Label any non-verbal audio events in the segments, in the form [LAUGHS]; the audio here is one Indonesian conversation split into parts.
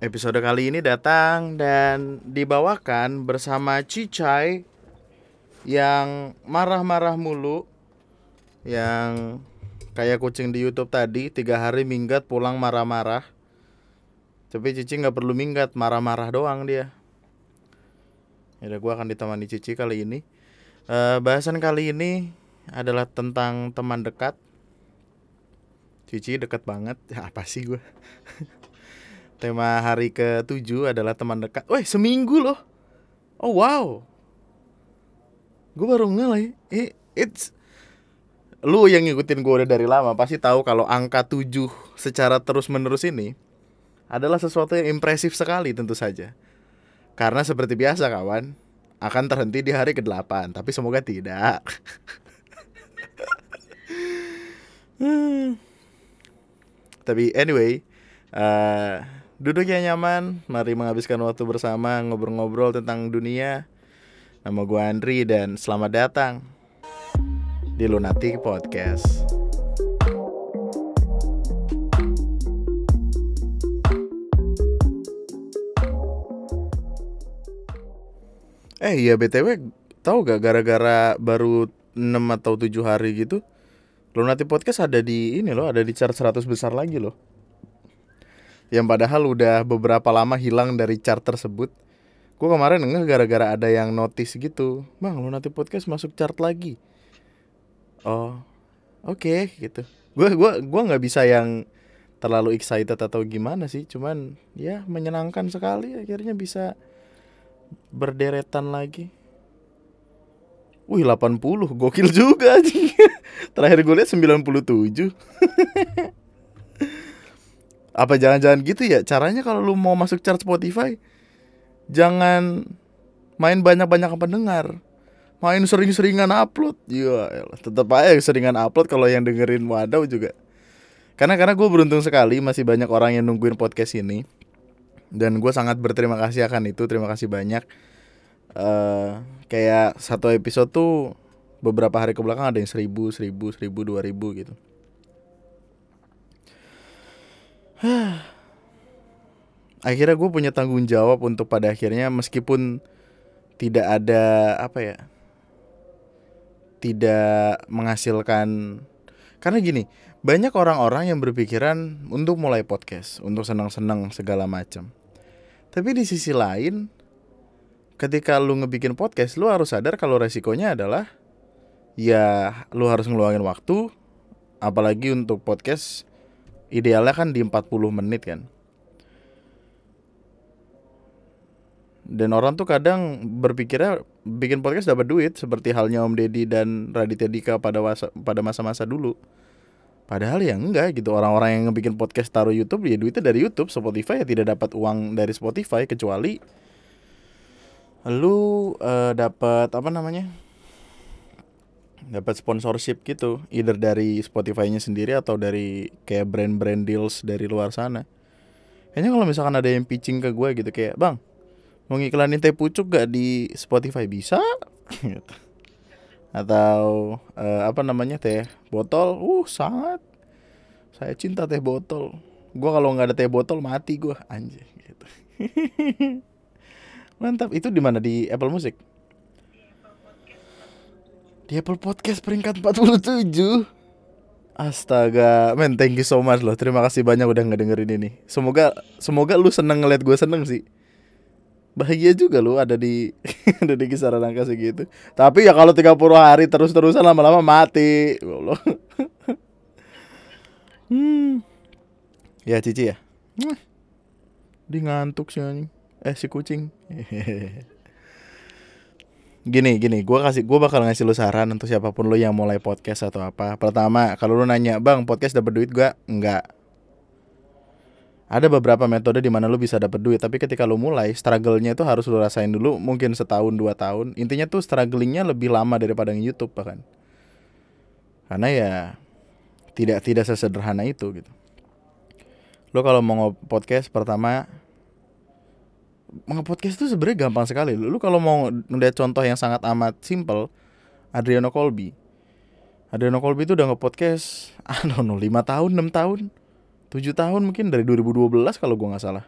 Episode kali ini datang dan dibawakan bersama Cicai yang marah-marah mulu, yang kayak kucing di YouTube tadi tiga hari minggat pulang marah-marah. Tapi Cici nggak perlu minggat, marah-marah doang dia. Ya gue akan ditemani Cici kali ini. Eh, bahasan kali ini adalah tentang teman dekat. Cici deket banget, ya [LAUGHS] apa sih gue? Tema hari ke-7 adalah teman dekat. Woi, seminggu loh. Oh wow. Gue baru nge lagi. Eh, it's lu yang ngikutin gue udah dari lama pasti tahu kalau angka 7 secara terus-menerus ini adalah sesuatu yang impresif sekali tentu saja. Karena seperti biasa kawan, akan terhenti di hari ke-8, tapi semoga tidak. [LAUGHS] Hmm. Tapi anyway, uh, Duduk yang nyaman, mari menghabiskan waktu bersama ngobrol-ngobrol tentang dunia. Nama gue Andri dan selamat datang di Lunatic Podcast. Eh iya BTW tahu gak gara-gara baru 6 atau 7 hari gitu Lunatic Podcast ada di ini loh, ada di chart 100 besar lagi loh yang padahal udah beberapa lama hilang dari chart tersebut. Gue kemarin enggak gara-gara ada yang notice gitu, bang lu nanti podcast masuk chart lagi. Oh, oke okay, gitu. Gue gua gua nggak bisa yang terlalu excited atau gimana sih, cuman ya menyenangkan sekali akhirnya bisa berderetan lagi. Wih 80 gokil juga [LAUGHS] Terakhir gue lihat 97 [LAUGHS] Apa jangan-jangan gitu ya? Caranya kalau lu mau masuk chart Spotify jangan main banyak-banyak pendengar. Main sering-seringan upload. Ya, tetap aja seringan upload kalau yang dengerin wadaw juga. Karena karena gue beruntung sekali masih banyak orang yang nungguin podcast ini. Dan gue sangat berterima kasih akan itu. Terima kasih banyak. Uh, kayak satu episode tuh beberapa hari ke belakang ada yang seribu, seribu, seribu, dua ribu gitu. [SIGHS] akhirnya gue punya tanggung jawab untuk pada akhirnya meskipun tidak ada apa ya tidak menghasilkan karena gini banyak orang-orang yang berpikiran untuk mulai podcast untuk senang-senang segala macam. Tapi di sisi lain ketika lu ngebikin podcast lu harus sadar kalau resikonya adalah ya lu harus ngeluangin waktu apalagi untuk podcast idealnya kan di 40 menit kan dan orang tuh kadang berpikirnya bikin podcast dapat duit seperti halnya Om Deddy dan Raditya Dika pada masa pada masa-masa dulu. Padahal ya enggak gitu orang-orang yang bikin podcast taruh YouTube ya duitnya dari YouTube, Spotify ya tidak dapat uang dari Spotify kecuali lu uh, dapat apa namanya? Dapat sponsorship gitu either dari Spotify-nya sendiri atau dari kayak brand-brand deals dari luar sana. Kayaknya kalau misalkan ada yang pitching ke gue gitu kayak bang mau ngiklanin teh pucuk gak di Spotify? Bisa [LAUGHS] gitu. atau uh, apa namanya teh botol? Uh sangat. Saya cinta teh botol. Gue kalau nggak ada teh botol mati gue anjir gitu. [LAUGHS] Mantap. Itu di mana? Di Apple Music di Apple Podcast peringkat 47 Astaga, men thank you so much loh. Terima kasih banyak udah ngedengerin ini. Semoga semoga lu seneng ngeliat gue seneng sih. Bahagia juga lu ada di [LAUGHS] ada di kisaran angka segitu. Tapi ya kalau 30 hari terus-terusan lama-lama mati. [LAUGHS] Hmm. Ya Cici ya. Di ngantuk sih Eh si kucing. [LAUGHS] gini gini gue kasih gue bakal ngasih lu saran untuk siapa pun lu yang mulai podcast atau apa. Pertama kalau lu nanya bang podcast dapat duit gak? Enggak. Ada beberapa metode di mana lu bisa dapat duit tapi ketika lu mulai struggle-nya itu harus lu rasain dulu mungkin setahun dua tahun. Intinya tuh strugglingnya lebih lama daripada yang YouTube bahkan. Karena ya tidak tidak sesederhana itu gitu. Lo kalau mau podcast pertama nge-podcast itu sebenarnya gampang sekali. Lu kalau mau ngeliat contoh yang sangat amat simple, Adriano Colby. Adriano Colby itu udah nge-podcast, [LAUGHS] I don't know, 5 tahun, 6 tahun, 7 tahun mungkin dari 2012 kalau gua nggak salah.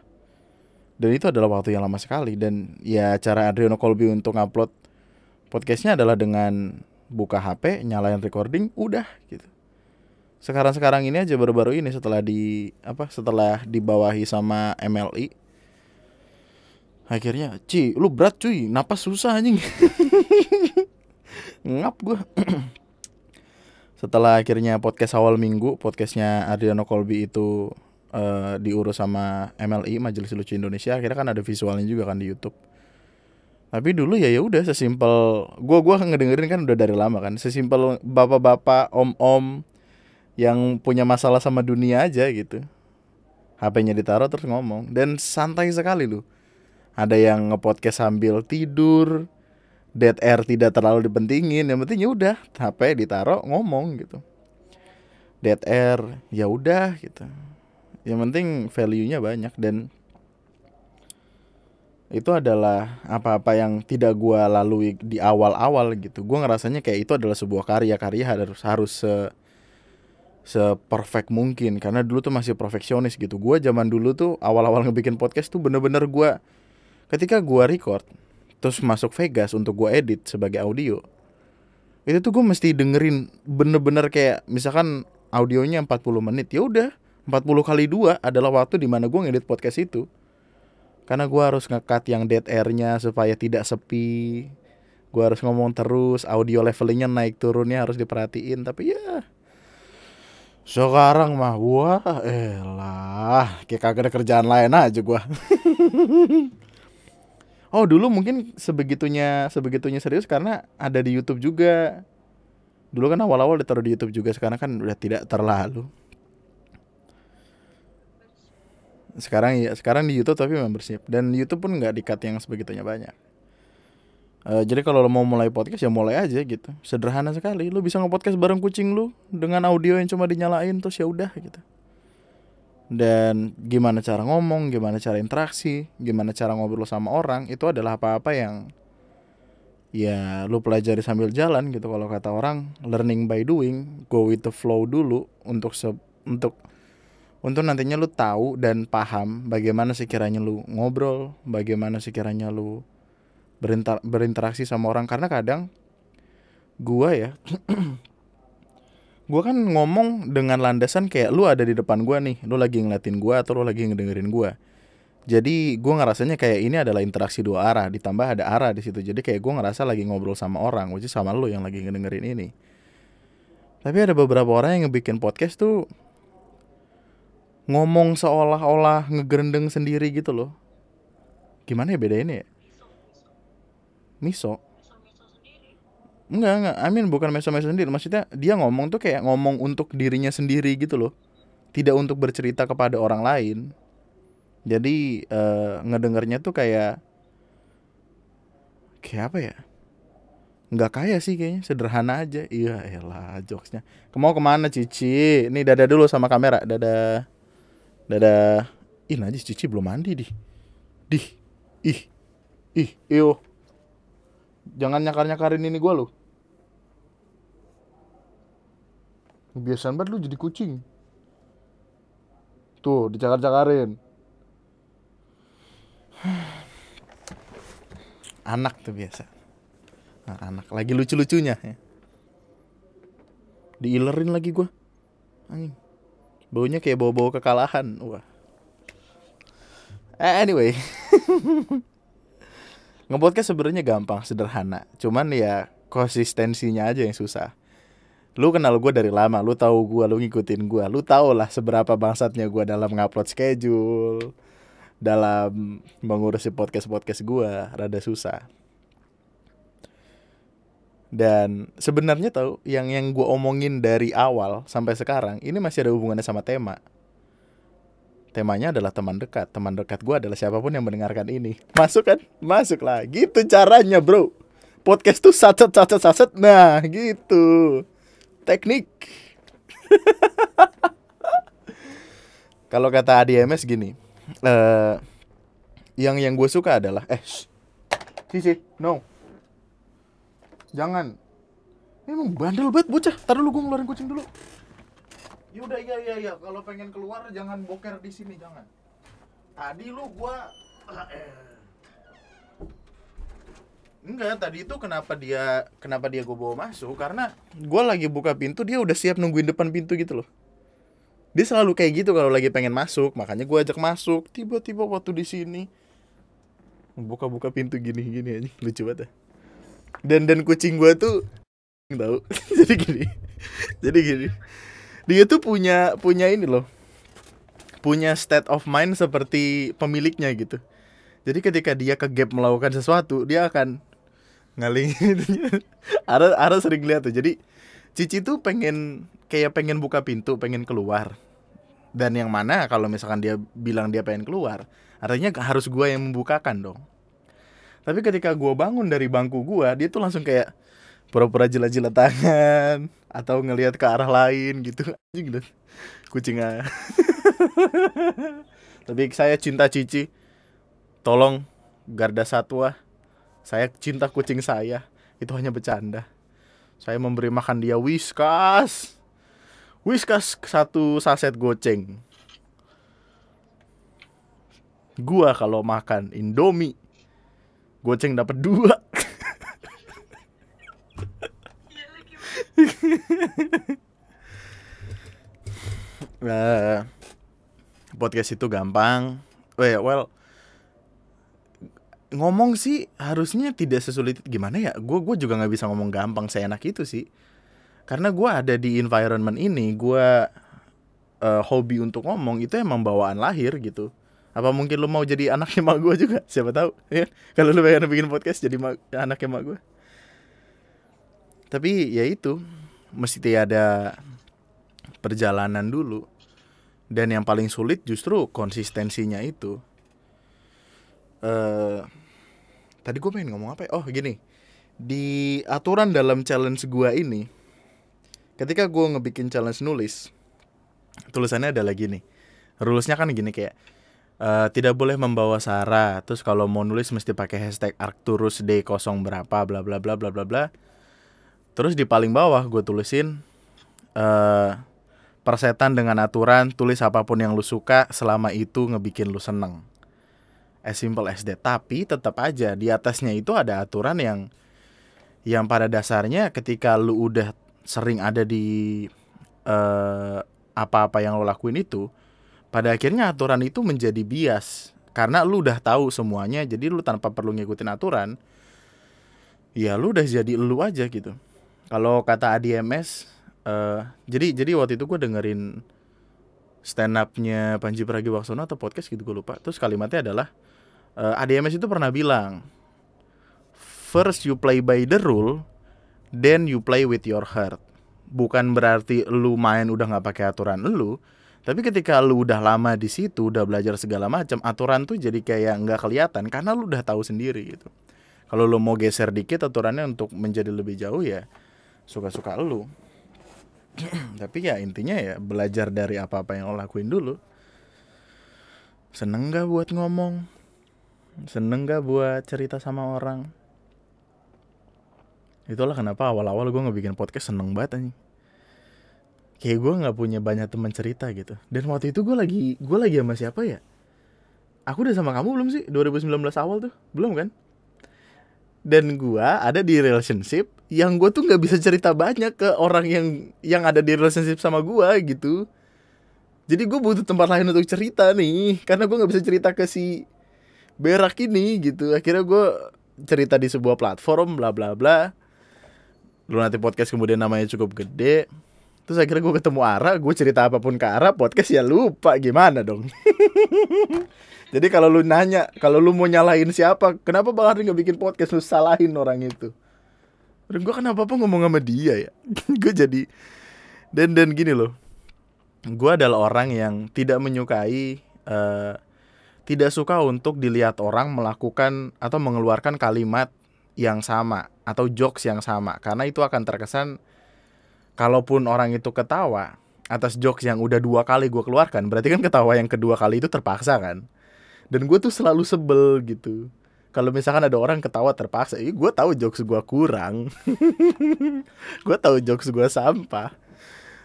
dan itu adalah waktu yang lama sekali dan ya cara Adriano Colby untuk ngupload podcastnya adalah dengan buka HP nyalain recording udah gitu sekarang-sekarang ini aja baru-baru ini setelah di apa setelah dibawahi sama MLI akhirnya Ci lu berat cuy napas susah anjing. [LAUGHS] Ngap gue [CLEARS THROAT] setelah akhirnya podcast awal minggu podcastnya Adriano Colby itu uh, diurus sama MLI Majelis Lucu Indonesia akhirnya kan ada visualnya juga kan di YouTube. Tapi dulu ya ya udah sesimpel gua gua ngedengerin kan udah dari lama kan sesimpel bapak-bapak om-om yang punya masalah sama dunia aja gitu. HP-nya ditaruh terus ngomong dan santai sekali lu ada yang ngepodcast sambil tidur dead air tidak terlalu dipentingin yang penting ya udah HP ditaruh ngomong gitu dead air ya udah gitu yang penting value-nya banyak dan itu adalah apa-apa yang tidak gua lalui di awal-awal gitu. Gua ngerasanya kayak itu adalah sebuah karya-karya harus harus se se perfect mungkin karena dulu tuh masih perfeksionis gitu. Gua zaman dulu tuh awal-awal ngebikin podcast tuh bener-bener gua ketika gua record terus masuk Vegas untuk gua edit sebagai audio. Itu tuh gue mesti dengerin bener-bener kayak misalkan audionya 40 menit ya udah 40 kali dua adalah waktu di mana gue ngedit podcast itu karena gue harus ngekat yang dead airnya supaya tidak sepi gue harus ngomong terus audio levelingnya naik turunnya harus diperhatiin tapi ya sekarang mah gua eh lah kayak kagak ada kerjaan lain aja gua [LAUGHS] oh dulu mungkin sebegitunya sebegitunya serius karena ada di YouTube juga. Dulu kan awal-awal ditaruh di YouTube juga sekarang kan udah tidak terlalu. Sekarang ya sekarang di YouTube tapi membership. Dan YouTube pun nggak dikat yang sebegitunya banyak. Uh, jadi kalau lo mau mulai podcast ya mulai aja gitu. Sederhana sekali. Lo bisa nge-podcast bareng kucing lo dengan audio yang cuma dinyalain terus ya udah gitu dan gimana cara ngomong gimana cara interaksi gimana cara ngobrol sama orang itu adalah apa-apa yang ya lu pelajari sambil jalan gitu. Kalau kata orang learning by doing go with the flow dulu untuk se untuk untuk nantinya lu tahu dan paham bagaimana sekiranya lu ngobrol, bagaimana sekiranya lu berinter berinteraksi sama orang. Karena kadang gua ya [CLEARS THROAT] gua kan ngomong dengan landasan kayak lu ada di depan gua nih, lu lagi ngeliatin gua atau lu lagi ngedengerin gua. Jadi gua ngerasanya kayak ini adalah interaksi dua arah, ditambah ada arah di situ. Jadi kayak gua ngerasa lagi ngobrol sama orang, which sama lu yang lagi ngedengerin ini. Tapi ada beberapa orang yang ngebikin podcast tuh ngomong seolah-olah ngegerendeng sendiri gitu loh. Gimana ya bedainnya ya? Miso. Enggak, enggak. Amin bukan meso-meso sendiri. Maksudnya dia ngomong tuh kayak ngomong untuk dirinya sendiri gitu loh. Tidak untuk bercerita kepada orang lain. Jadi uh, ngedengernya tuh kayak kayak apa ya? Nggak kaya sih kayaknya, sederhana aja. Iya, elah jokesnya. Mau ke mana Cici? Ini dada dulu sama kamera, dada. Dadah. Ih, najis Cici belum mandi di. Dih. Ih. Ih, iyo. Jangan nyakar-nyakarin ini gua lo. Kebiasaan banget lu jadi kucing. Tuh, dicakar-cakarin. Anak tuh biasa. Nah, anak lagi lucu-lucunya ya. Diilerin lagi gua. Anjing. Baunya kayak bau-bau kekalahan. Wah. Eh, anyway. [LAUGHS] Ngepodcast sebenarnya gampang, sederhana. Cuman ya konsistensinya aja yang susah. Lu kenal gue dari lama, lu tahu gue, lu ngikutin gue, lu tau lah seberapa bangsatnya gue dalam ngupload schedule, dalam mengurusi podcast podcast gue, rada susah. Dan sebenarnya tau yang yang gue omongin dari awal sampai sekarang ini masih ada hubungannya sama tema. Temanya adalah teman dekat. Teman dekat gue adalah siapa pun yang mendengarkan ini. Masuk kan? Masuk lah. Gitu caranya bro. Podcast tuh saset saset saset. Nah gitu. Teknik. [LAUGHS] Kalau kata ADMS gini. Uh, yang yang gue suka adalah eh Cici, no Jangan. Ini emang bandel banget bocah. Tar dulu gue ngeluarin kucing dulu. Yaudah iya iya iya. Kalau pengen keluar jangan boker di sini jangan. Tadi lu gua Enggak, tadi itu kenapa dia kenapa dia gue bawa masuk karena gue lagi buka pintu dia udah siap nungguin depan pintu gitu loh. Dia selalu kayak gitu kalau lagi pengen masuk, makanya gue ajak masuk. Tiba-tiba waktu di sini buka-buka pintu gini-gini aja lucu banget ya. Dan dan kucing gue tuh tahu. [LAUGHS] jadi gini. jadi gini. Dia tuh punya punya ini loh. Punya state of mind seperti pemiliknya gitu. Jadi ketika dia ke gap melakukan sesuatu, dia akan ngalingin [LAUGHS] Ara Ara sering lihat tuh. Jadi Cici tuh pengen kayak pengen buka pintu pengen keluar. Dan yang mana kalau misalkan dia bilang dia pengen keluar artinya harus gua yang membukakan dong. Tapi ketika gua bangun dari bangku gua dia tuh langsung kayak pura-pura jilat-jilat tangan atau ngelihat ke arah lain gitu. Anjing kucing aja. [LAUGHS] Tapi saya cinta Cici. Tolong garda satwa saya cinta kucing saya. Itu hanya bercanda. Saya memberi makan dia Whiskas. Whiskas satu saset goceng. Gua kalau makan Indomie goceng dapat dua. uh, [LAUGHS] podcast itu gampang. Oh ya, well, ngomong sih harusnya tidak sesulit gimana ya? Gue gue juga nggak bisa ngomong gampang seenak itu sih. Karena gue ada di environment ini gue uh, hobi untuk ngomong itu emang bawaan lahir gitu. Apa mungkin lo mau jadi anaknya mak gue juga? Siapa tahu ya kalau lo pengen bikin podcast jadi mak, anaknya mak gue tapi ya itu mesti ada perjalanan dulu. Dan yang paling sulit justru konsistensinya itu. Uh, tadi gue pengen ngomong apa ya? Oh gini, di aturan dalam challenge gue ini, ketika gue ngebikin challenge nulis, tulisannya ada lagi nih. Rulesnya kan gini kayak uh, tidak boleh membawa sara. Terus kalau mau nulis mesti pakai hashtag Arcturus D 0 berapa bla bla bla bla bla bla. Terus di paling bawah gue tulisin uh, persetan dengan aturan tulis apa pun yang lu suka selama itu ngebikin lu seneng as simple as that. Tapi tetap aja di atasnya itu ada aturan yang yang pada dasarnya ketika lu udah sering ada di uh, apa-apa yang lo lakuin itu pada akhirnya aturan itu menjadi bias. Karena lu udah tahu semuanya jadi lu tanpa perlu ngikutin aturan ya lu udah jadi lu aja gitu. Kalau kata ADMS uh, eh, jadi jadi waktu itu gue dengerin stand upnya Panji Pragiwaksono atau podcast gitu gue lupa. Terus kalimatnya adalah uh, eh, ADMS itu pernah bilang first you play by the rule then you play with your heart. Bukan berarti lu main udah nggak pakai aturan lu tapi ketika lu udah lama di situ udah belajar segala macam aturan tuh jadi kayak nggak kelihatan karena lu udah tahu sendiri gitu. Kalau lu mau geser dikit aturannya untuk menjadi lebih jauh ya suka-suka lu. [CLEARS THROAT] Tapi ya intinya ya belajar dari apa-apa yang lo lakuin dulu. Seneng gak buat ngomong seneng gak buat cerita sama orang? Itulah kenapa awal-awal gue ngebikin podcast seneng banget nih kayak gue nggak punya banyak teman cerita gitu. Dan waktu itu gue lagi gue lagi sama siapa ya? Aku udah sama kamu belum sih? 2019 awal tuh? Belum kan? Dan gue ada di relationship yang gue tuh nggak bisa cerita banyak ke orang yang yang ada di relationship sama gue gitu. Jadi gue butuh tempat lain untuk cerita nih karena gue nggak bisa cerita ke si berak ini gitu. Akhirnya gue cerita di sebuah platform bla bla bla. Lu nanti podcast kemudian namanya cukup gede. Terus akhirnya gue ketemu Ara gue cerita apa pun ke Ara podcast ya lupa. Gimana dong? [LAUGHS] Jadi kalau lu nanya kalau lu mau nyalahin siapa kenapa bang Ari nggak bikin podcast? Lu salahin orang itu. Dan gue kenapa apa ngomong sama dia ya. [LAUGHS] Gue jadi dan dan gini loh. Gue adalah orang yang tidak menyukai uh, tidak suka untuk dilihat orang melakukan atau mengeluarkan kalimat yang sama atau jokes yang sama. Karena itu akan terkesan kalaupun orang itu ketawa atas jokes yang udah dua kali gue keluarkan berarti kan ketawa yang kedua kali itu terpaksa kan? Dan gue tuh selalu sebel gitu. Kalau misalkan ada orang ketawa terpaksa, eh, gue tahu jokes gue kurang, [LAUGHS] gue tahu jokes gue sampah.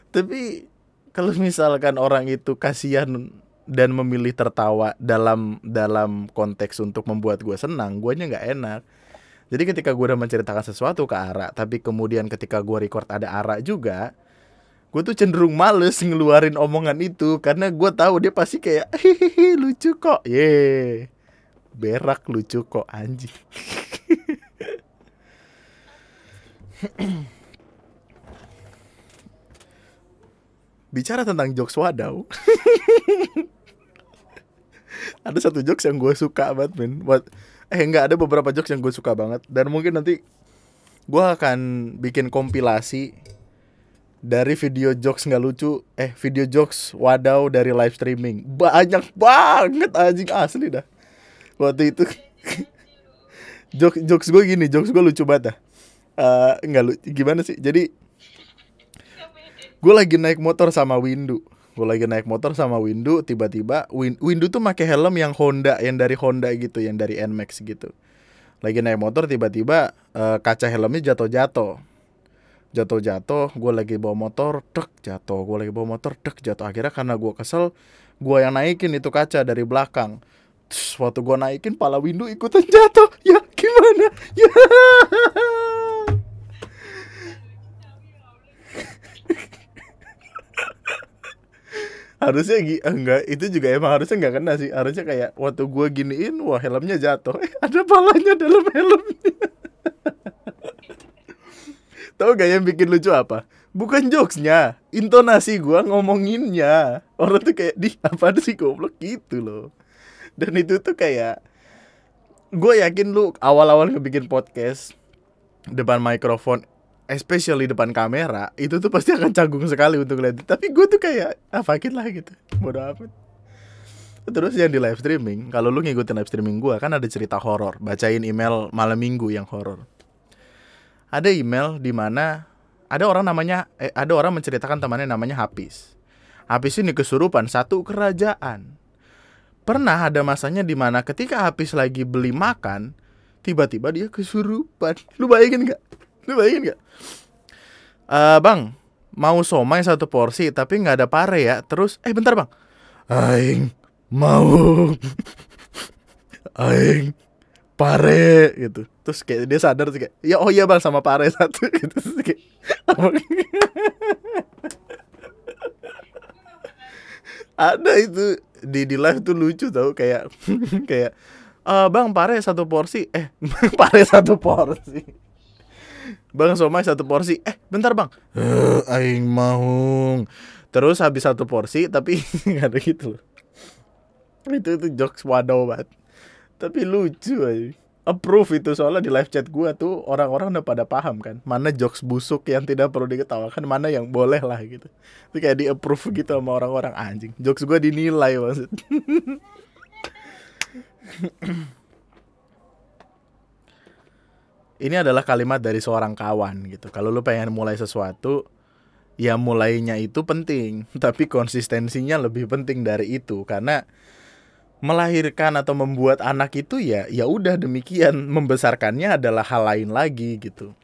Tapi kalau misalkan orang itu kasihan dan memilih tertawa dalam dalam konteks untuk membuat gue senang guanya nggak enak. Jadi ketika gue udah menceritakan sesuatu ke Ara tapi kemudian ketika gue record ada Ara juga gue tuh cenderung males ngeluarin omongan itu karena gue tahu dia pasti kayak hehehe lucu kok. Ye berak lucu kok anjing. [LAUGHS] Bicara tentang jokes wadaw [LAUGHS] ada satu jokes yang gue suka banget men. Buat eh enggak ada beberapa jokes yang gue suka banget. Dan mungkin nanti gue akan bikin kompilasi dari video jokes nggak lucu eh video jokes wadaw dari live streaming. Banyak banget anjing asli dah. Waktu itu [LAUGHS] jokes jokes gue gini jokes gue lucu banget dah. Uh, nggak lucu gimana sih? Jadi gue lagi naik motor sama Windu gue lagi naik motor sama Windu tiba-tiba Win Windu tuh pakai helm yang Honda yang dari Honda gitu yang dari Nmax gitu. Lagi naik motor tiba-tiba uh, kaca helmnya jatuh-jatuh. Jatuh-jatuh gue lagi bawa motor dek jatuh. Gue lagi bawa motor dek jatuh. Akhirnya karena gue kesel gue yang naikin itu kaca dari belakang. Terus waktu gue naikin pala Windu ikutan jatuh. Ya gimana? Ya harusnya gi enggak itu juga emang harusnya nggak kena sih. Harusnya kayak waktu gue giniin wah helmnya jatuh. Eh ada palanya dalam helmnya. [LAUGHS] Tahu gak yang bikin lucu apa? Bukan jokesnya intonasi gue ngomonginnya. Orang tuh kayak di apa sih goblok? Gitu loh. Dan itu tuh kayak gue yakin lu awal-awal ngebikin podcast depan mikrofon especially depan kamera itu tuh pasti akan canggung sekali untuk lihat. Tapi gue tuh kayak ah fakir lah gitu. Bodoh amat. Terus yang di live streaming kalau lu ngikutin live streaming gue kan ada cerita horor. Bacain email malam minggu yang horor. Ada email di mana ada orang namanya eh, ada orang menceritakan temannya namanya Hafiz Hafiz ini kesurupan satu kerajaan. Pernah ada masanya di mana ketika Hafiz lagi beli makan tiba-tiba dia kesurupan. Lu bayangin nggak lu bayangin gak? Uh, bang, mau somai satu porsi tapi nggak ada pare ya. Terus, eh bentar bang. Aing mau. [LAUGHS] Aing pare gitu. Terus kayak dia sadar tuh kayak, ya oh iya bang sama pare [LAUGHS] satu gitu. Terus kayak, [LAUGHS] ada itu di di live tuh lucu tau kayak kayak uh, bang pare satu porsi eh pare satu porsi Bang somai satu porsi. Eh, bentar bang. Uh, aing mau. Terus habis satu porsi, tapi [LAUGHS] nggak ada gitu loh. Itu itu jokes wadaw banget. Tapi lucu aja. Approve itu soalnya di live chat gua tuh orang-orang udah pada paham kan mana jokes busuk yang tidak perlu diketawakan mana yang boleh lah gitu. Itu kayak di approve gitu sama orang-orang anjing. Jokes gua dinilai maksud. [LAUGHS] ini adalah kalimat dari seorang kawan gitu. Kalau lu pengen mulai sesuatu, ya mulainya itu penting, [LAUGHS] tapi konsistensinya lebih penting dari itu. Karena melahirkan atau membuat anak itu ya ya udah demikian. [LAUGHS] Membesarkannya adalah hal lain lagi gitu.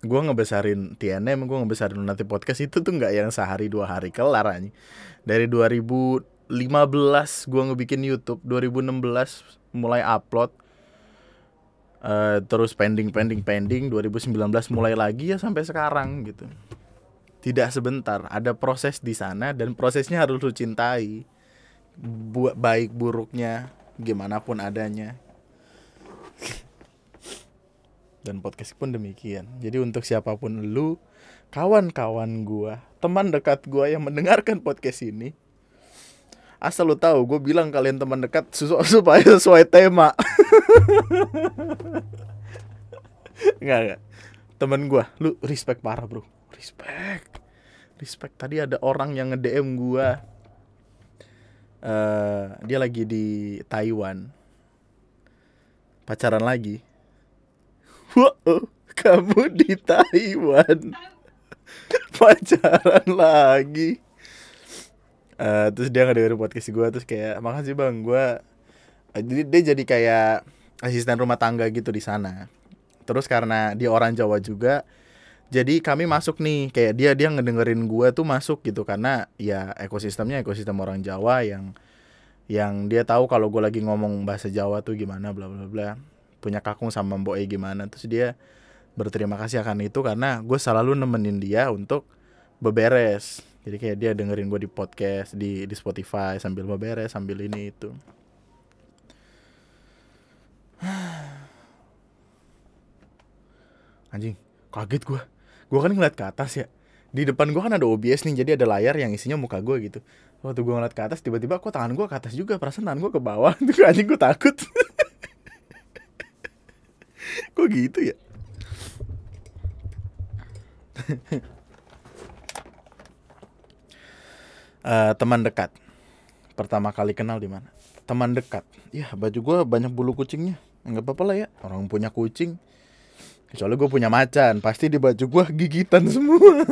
Gue ngebesarin TNM gue ngebesarin nanti podcast itu tuh nggak yang sehari dua hari kelar aja dari 2015 gue ngebikin YouTube 2016 mulai upload uh, terus pending pending pending 2019 mulai lagi ya sampai sekarang gitu. Tidak sebentar ada proses di sana dan prosesnya harus lu cintai. Buat baik buruknya gimana pun adanya. [LAUGHS] Dan podcast pun demikian. Jadi untuk siapa pun lu kawan-kawan gua teman dekat gua yang mendengarkan podcast ini asal lu tahu gue bilang kalian teman dekat [LAUGHS] supaya sesuai tema. [LAUGHS] Nggak nggak temen gue lu respect parah bro. Respect. Respect. Tadi ada orang yang nge DM gue uh, dia lagi di Taiwan. Pacaran lagi. [LAUGHS] Wow kamu di Taiwan. Pacaran lagi uh, terus dia ngedengerin podcast gue terus kayak makasih bang. Gue uh, jadi dia jadi kayak asisten rumah tangga gitu di sana. Terus karena dia orang Jawa juga jadi kami masuk nih. Kayak dia dia ngedengerin gue tuh masuk gitu karena ya ekosistemnya ekosistem orang Jawa yang yang dia tahu kalau gue lagi ngomong bahasa Jawa tuh gimana bla bla bla. Punya kakung sama mbok E gimana. Terus dia berterima kasih akan itu karena gue selalu nemenin dia untuk beberes jadi kayak dia dengerin gue di podcast di di Spotify sambil beberes sambil ini itu. [SIGHS] Anjing kaget gue gue kan ngeliat ke atas ya. Di depan gue kan ada OBS nih jadi ada layar yang isinya muka gue gitu. Waktu gue ngeliat ke atas tiba-tiba kok tangan gue ke atas juga perasaan tangan gue ke bawah. [LAUGHS] Itu anjing gue takut. [LAUGHS] Kok gitu ya [LAUGHS] uh, teman dekat pertama kali kenal di mana teman dekat ya baju gue banyak bulu kucingnya nggak apa-apa lah ya orang punya kucing Kecuali gue punya macan, pasti di baju gue gigitan semua.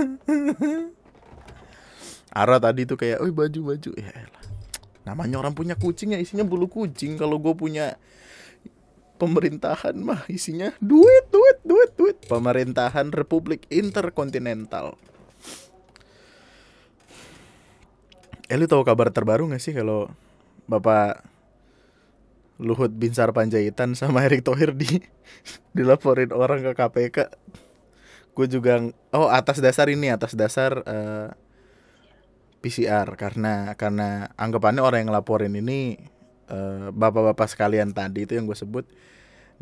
[LAUGHS] Ara tadi tuh kayak, oh baju baju, ya elah. Namanya orang punya kucing ya isinya bulu kucing. Kalau gue punya pemerintahan mah isinya duit, duit, duit, duit. Pemerintahan Republik Interkontinental. Eh lu tahu kabar terbaru gak sih kalau Bapak Luhut Binsar Panjaitan sama Erick Thohir di [LAUGHS] dilaporin orang ke KPK. Gue juga oh atas dasar ini atas dasar uh, eh, PCR karena karena anggapannya orang yang ngelaporin ini uh, bapak-bapak sekalian tadi itu yang gue sebut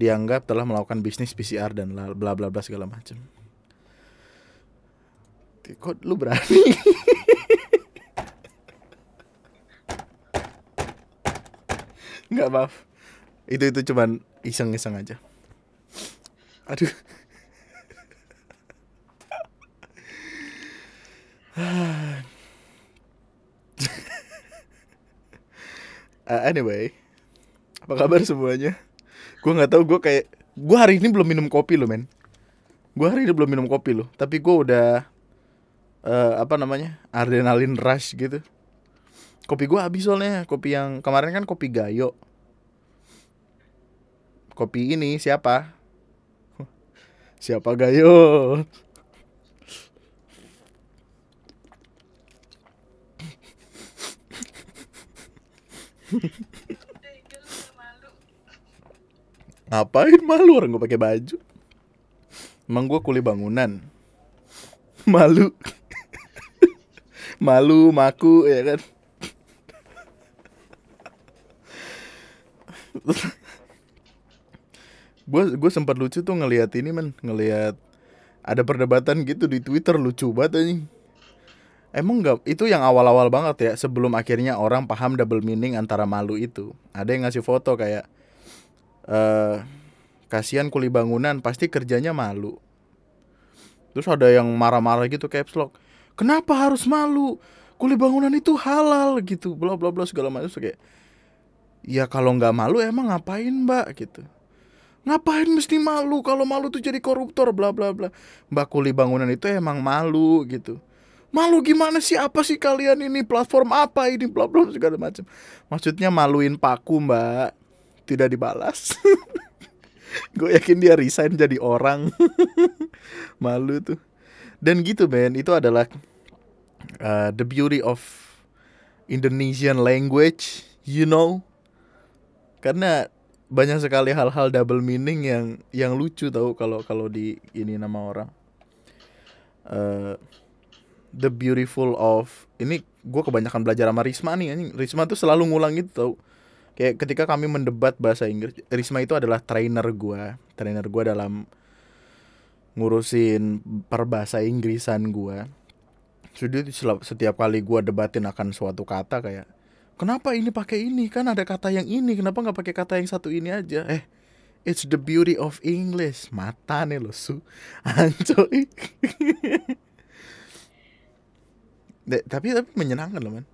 dianggap telah melakukan bisnis PCR dan bla bla bla segala macam. Kok lu berani? [LAUGHS] Nggak maaf. Itu itu cuman iseng-iseng aja. Aduh. uh, [SIGHS] anyway, apa kabar semuanya? Gue nggak tahu gue kayak gue hari ini belum minum kopi loh men. Gue hari ini belum minum kopi loh, tapi gue udah uh, apa namanya adrenalin rush gitu. Kopi gue habis soalnya, kopi yang kemarin kan kopi gayo kopi ini siapa? [LAUGHS] Siapa Gayo? [LAUGHS] Ngapain malu orang gue pakai baju? Emang gue kuli bangunan. [LAUGHS] Malu. malu, maku ya kan gue gue sempat lucu tuh ngelihat ini man ngelihat ada perdebatan gitu di Twitter lucu banget anjing. Emang nggak itu yang awal-awal banget ya sebelum akhirnya orang paham double meaning antara malu itu. Ada yang ngasih foto kayak uh, kasihan kuli bangunan pasti kerjanya malu. Terus ada yang marah-marah gitu kayak lock. Kenapa harus malu? Kuli bangunan itu halal gitu bla bla bla segala macam. Kayak ya kalau nggak malu emang ngapain mbak? Gitu Ngapain mesti malu kalau malu tuh jadi koruptor bla bla bla. Mbak Kuli bangunan itu emang malu gitu. Malu gimana sih? Apa sih kalian ini platform apa ini bla bla segala macam. Maksudnya maluin paku, Mbak. Tidak dibalas. [LAUGHS] Gue yakin dia resign jadi orang. [LAUGHS] malu tuh. Dan gitu, Ben. Itu adalah uh, the beauty of Indonesian language, you know. Karena banyak sekali hal-hal double meaning yang yang lucu tau kalau kalau di ini nama orang. Uh, the beautiful of ini gue kebanyakan belajar sama Risma nih Risma tuh selalu ngulang itu tau. Kayak ketika kami mendebat bahasa Inggris Risma itu adalah trainer gue trainer gue dalam ngurusin perbahasa Inggrisan gue jadi setiap kali gue debatin akan suatu kata kayak kenapa ini pakai ini? Kan ada kata yang ini. Kenapa nggak pakai kata yang satu ini aja? Eh it's the beauty of English. Mata nih lo su. [LAUGHS] Ancoy. Tapi tapi menyenangkan loh man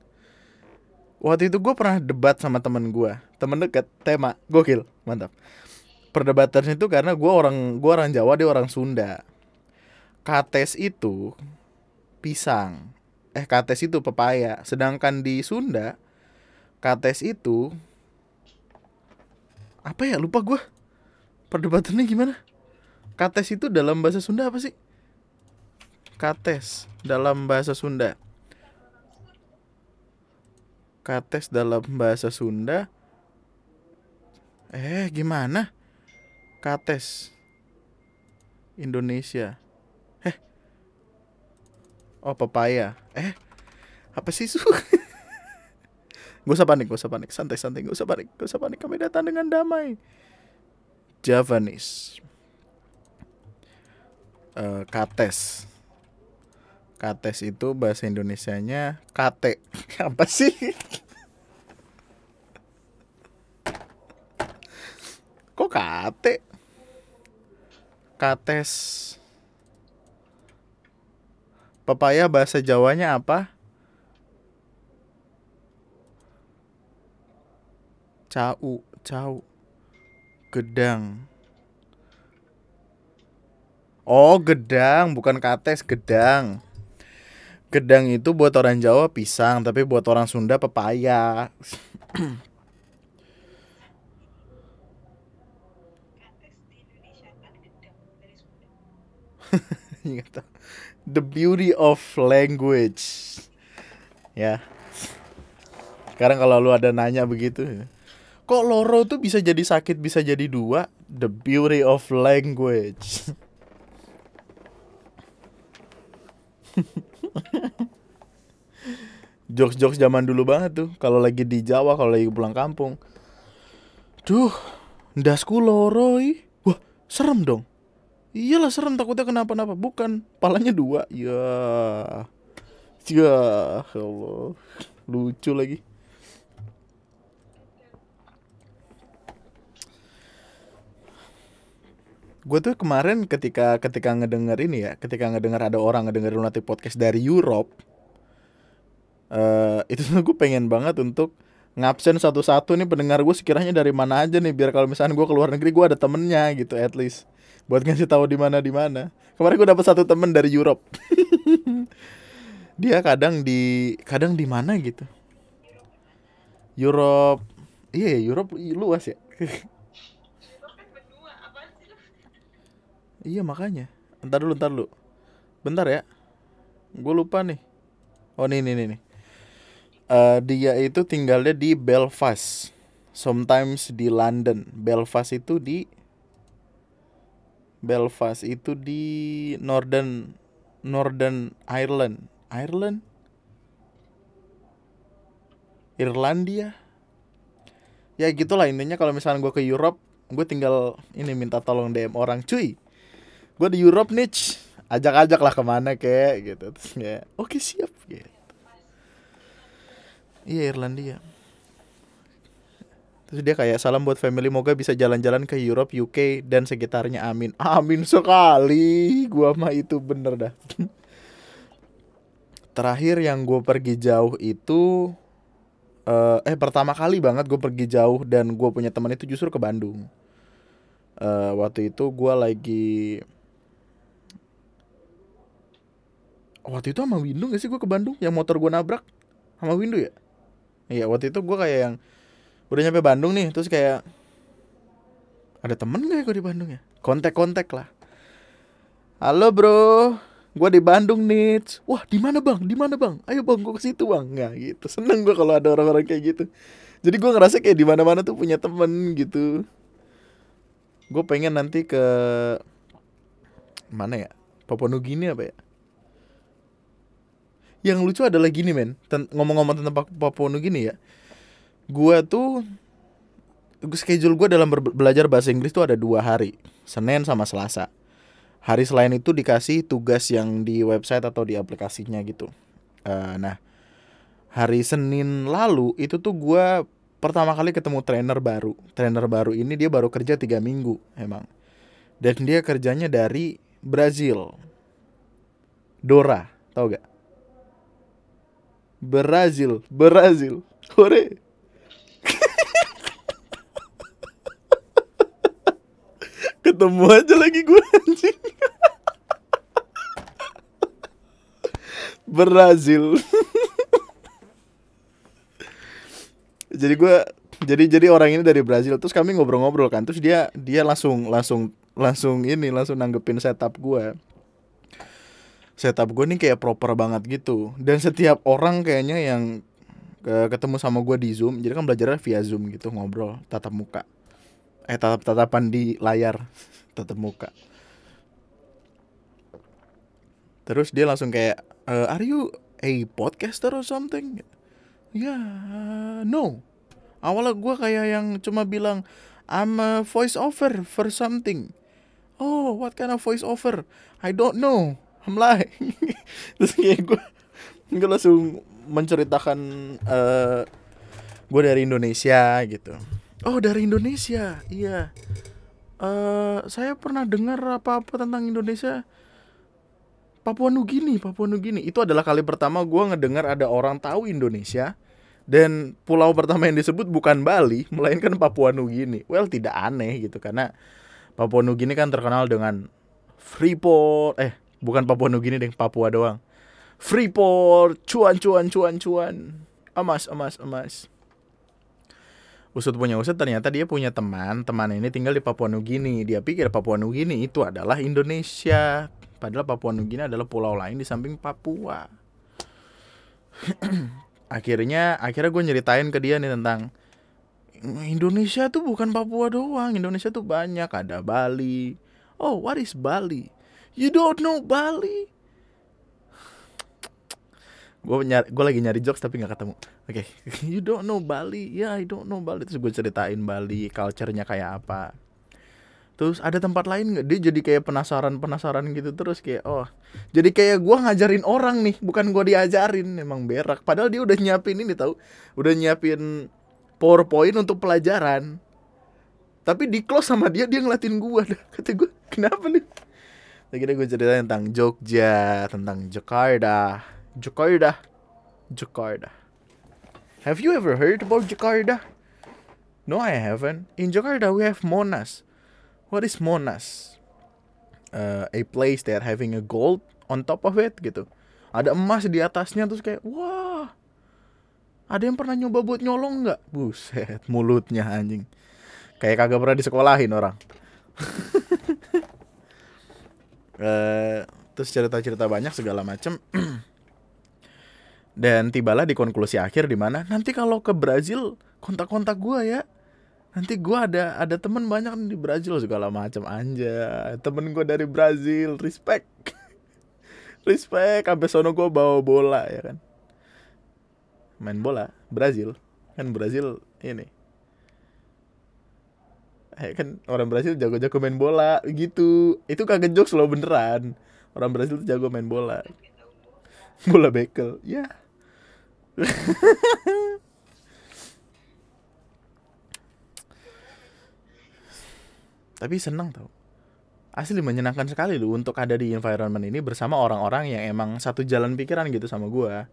waktu itu gue pernah debat sama temen gue temen deket tema. Gokil mantap. Perdebatan itu karena gue orang gue orang Jawa dia orang Sunda. Kates itu pisang. Eh kates itu pepaya. Sedangkan di Sunda Kates itu apa ya lupa gue perdebatannya gimana Kates itu dalam bahasa Sunda apa sih Kates dalam bahasa Sunda. Kates dalam bahasa Sunda. Eh, gimana? Kates Indonesia. Eh. Oh, pepaya. Eh. Apa sih su? [LAUGHS] Gak usah panik, gak usah panik, santai-santai, gak usah panik, gak usah panik. Kami datang dengan damai. Javanese. Uh, kates. Kates itu bahasa Indonesianya kate. [LAUGHS] Apa sih? Kok kate? Kates. Pepaya bahasa Jawanya apa? Cau, cau. Gedang. Oh, gedang, bukan kates, gedang. Gedang itu buat orang Jawa pisang, tapi buat orang Sunda pepaya. [LAUGHS] The beauty of language. Ya. Sekarang kalau lu ada nanya begitu, kok loro tuh bisa jadi sakit bisa jadi dua? The beauty of language. [LAUGHS] Jokes-jokes zaman dulu banget tuh. Kalau lagi di Jawa kalau lagi pulang kampung. Duh dasku loro wah serem dong. Iyalah serem takutnya kenapa-napa. Bukan palanya dua. Ya. Ya Allah. Lucu lagi gue tuh kemarin ketika ketika ngedenger ini ya ketika ngedenger ada orang ngedenger Lunatic podcast dari Europe uh, itu tuh gue pengen banget untuk ngabsen satu-satu nih pendengar gue sekiranya dari mana aja nih biar kalau misalnya gue keluar negeri gue ada temennya gitu at least buat ngasih tahu di mana di mana. Kemarin gue dapet satu temen dari Europe. [LAUGHS] Dia kadang di kadang di mana gitu? Europe iya yeah, Europe luas ya [LAUGHS] Iya makanya. Entar dulu, entar dulu. Bentar ya. Gue lupa nih. Oh nih nih nih. nih. Uh, dia itu tinggalnya di Belfast. Sometimes di London. Belfast itu di Belfast itu di Northern Northern Ireland. Ireland? Irlandia? Ya gitulah intinya kalau misalnya gue ke Europe, gue tinggal ini minta tolong DM orang, cuy gue di Europe nih ajak-ajak lah ke mana kayak gitu. Terus ya oke siap gitu. Iya Irlandia. Terus dia kayak salam buat family moga bisa jalan-jalan ke Europe UK dan sekitarnya. Amin. Amin sekali. Gua mah itu bener dah. Terakhir yang gue pergi jauh itu uh, eh pertama kali banget gue pergi jauh dan gue punya teman itu justru ke Bandung. Uh, waktu itu gue lagi waktu itu sama Windu gak sih? Gue ke Bandung. Yang motor gue nabrak sama Windu ya? Iya waktu itu gue kayak yang udah nyampe Bandung nih terus kayak ada temen gak ya gue di Bandung ya? Kontak-kontak lah. Halo bro. Gue di Bandung nih wah di mana bang? Di mana bang? Ayo bang gue ke situ bang. Nggak gitu. Seneng gue kalau ada orang-orang kayak gitu. Jadi gue ngerasa kayak di mana-mana tuh punya temen gitu. Gue pengen nanti ke mana ya? Papua Nugini apa ya yang lucu adalah gini men. Ngomong-ngomong tentang Papua Nugini ya. Gua tuh schedule gue dalam belajar bahasa Inggris tuh ada dua hari. Senin sama Selasa. Hari selain itu dikasih tugas yang di website atau di aplikasinya gitu. Uh, nah hari Senin lalu itu tuh gue pertama kali ketemu trainer baru. Trainer baru ini dia baru kerja tiga minggu emang. Dan dia kerjanya dari Brazil. Dora tau gak Brazil, Brazil, Korea. Ketemu aja lagi gue anjing. Brazil. jadi gue jadi jadi orang ini dari Brazil terus kami ngobrol-ngobrol kan terus dia dia langsung langsung langsung ini langsung nanggepin setup gue setup gue nih kayak proper banget gitu. Dan setiap orang kayaknya yang ke ketemu sama gue di zoom jadi kan belajarnya via zoom gitu ngobrol tatap muka. Eh tatap tatapan di layar [LAUGHS] tatap muka. Terus dia langsung kayak uh, are you a podcaster or something? Ya yeah, no. Awalnya gue kayak yang cuma bilang I'm a voice over for something. Oh what kind of voice over? I don't know I'm like [LAUGHS] terus kayak gue gue langsung menceritakan uh, gue dari Indonesia gitu. Oh dari Indonesia? Iya. Uh, saya pernah dengar apa apa tentang Indonesia. Papua Nugini Papua Nugini itu adalah kali pertama gue ngedengar ada orang tahu Indonesia. Dan pulau pertama yang disebut bukan Bali [LAUGHS] melainkan Papua Nugini well tidak aneh gitu karena Papua Nugini kan terkenal dengan Freeport eh bukan Papua Nugini deh Papua doang. Freeport cuan cuan cuan cuan. Emas emas emas. Usut punya usut ternyata dia punya teman. Teman ini tinggal di Papua Nugini dia pikir Papua Nugini itu adalah Indonesia. Padahal Papua Nugini adalah pulau lain di samping Papua. [CLEARS THROAT] Akhirnya akhirnya gue nyeritain ke dia nih tentang Indonesia tuh bukan Papua doang. Indonesia tuh banyak. Ada Bali. Oh what is Bali You don't know Bali? gue nyari gue lagi nyari jokes tapi nggak ketemu. Oke. Okay. [LAUGHS] you don't know Bali. Ya yeah, I don't know Bali. Terus gue ceritain Bali culture-nya kayak apa. Terus ada tempat lain nggak? Dia jadi kayak penasaran penasaran gitu terus kayak oh. Jadi kayak gue ngajarin orang nih bukan gue diajarin. Emang berak. Padahal dia udah nyiapin ini tahu udah nyiapin powerpoint untuk pelajaran. Tapi di close sama dia dia ngeliatin gue [LAUGHS] kata gue kenapa nih Akhirnya gue cerita tentang Jogja, tentang Jakarta. Jakarta. Jakarta. Have you ever heard about Jakarta? No, I haven't. In Jakarta, we have Monas. What is Monas? Uh, a place that having a gold on top of it gitu. Ada emas di atasnya terus kayak wah. Ada yang pernah nyoba buat nyolong nggak? Buset, mulutnya anjing. Kayak kagak pernah disekolahin orang. [LAUGHS] Uh, terus cerita-cerita banyak segala macem. [CLEARS THROAT] Dan tibalah di konklusi akhir di mana nanti kalau ke Brazil kontak-kontak gue ya. Nanti gue ada ada temen banyak di Brazil segala macam anja temen gue dari Brazil respect. [LAUGHS] Respect sampai sono gue bawa bola ya kan. Main bola Brazil. Kan Brazil ini eh, kan orang Brasil jago-jago main bola gitu. Itu kagak jokes loh beneran. Orang Brasil tuh jago main bola. [LAUGHS] Bola bekel ya. [LAUGHS] Tapi senang tau. Asli menyenangkan sekali loh untuk ada di environment ini bersama orang-orang yang emang satu jalan pikiran gitu sama gue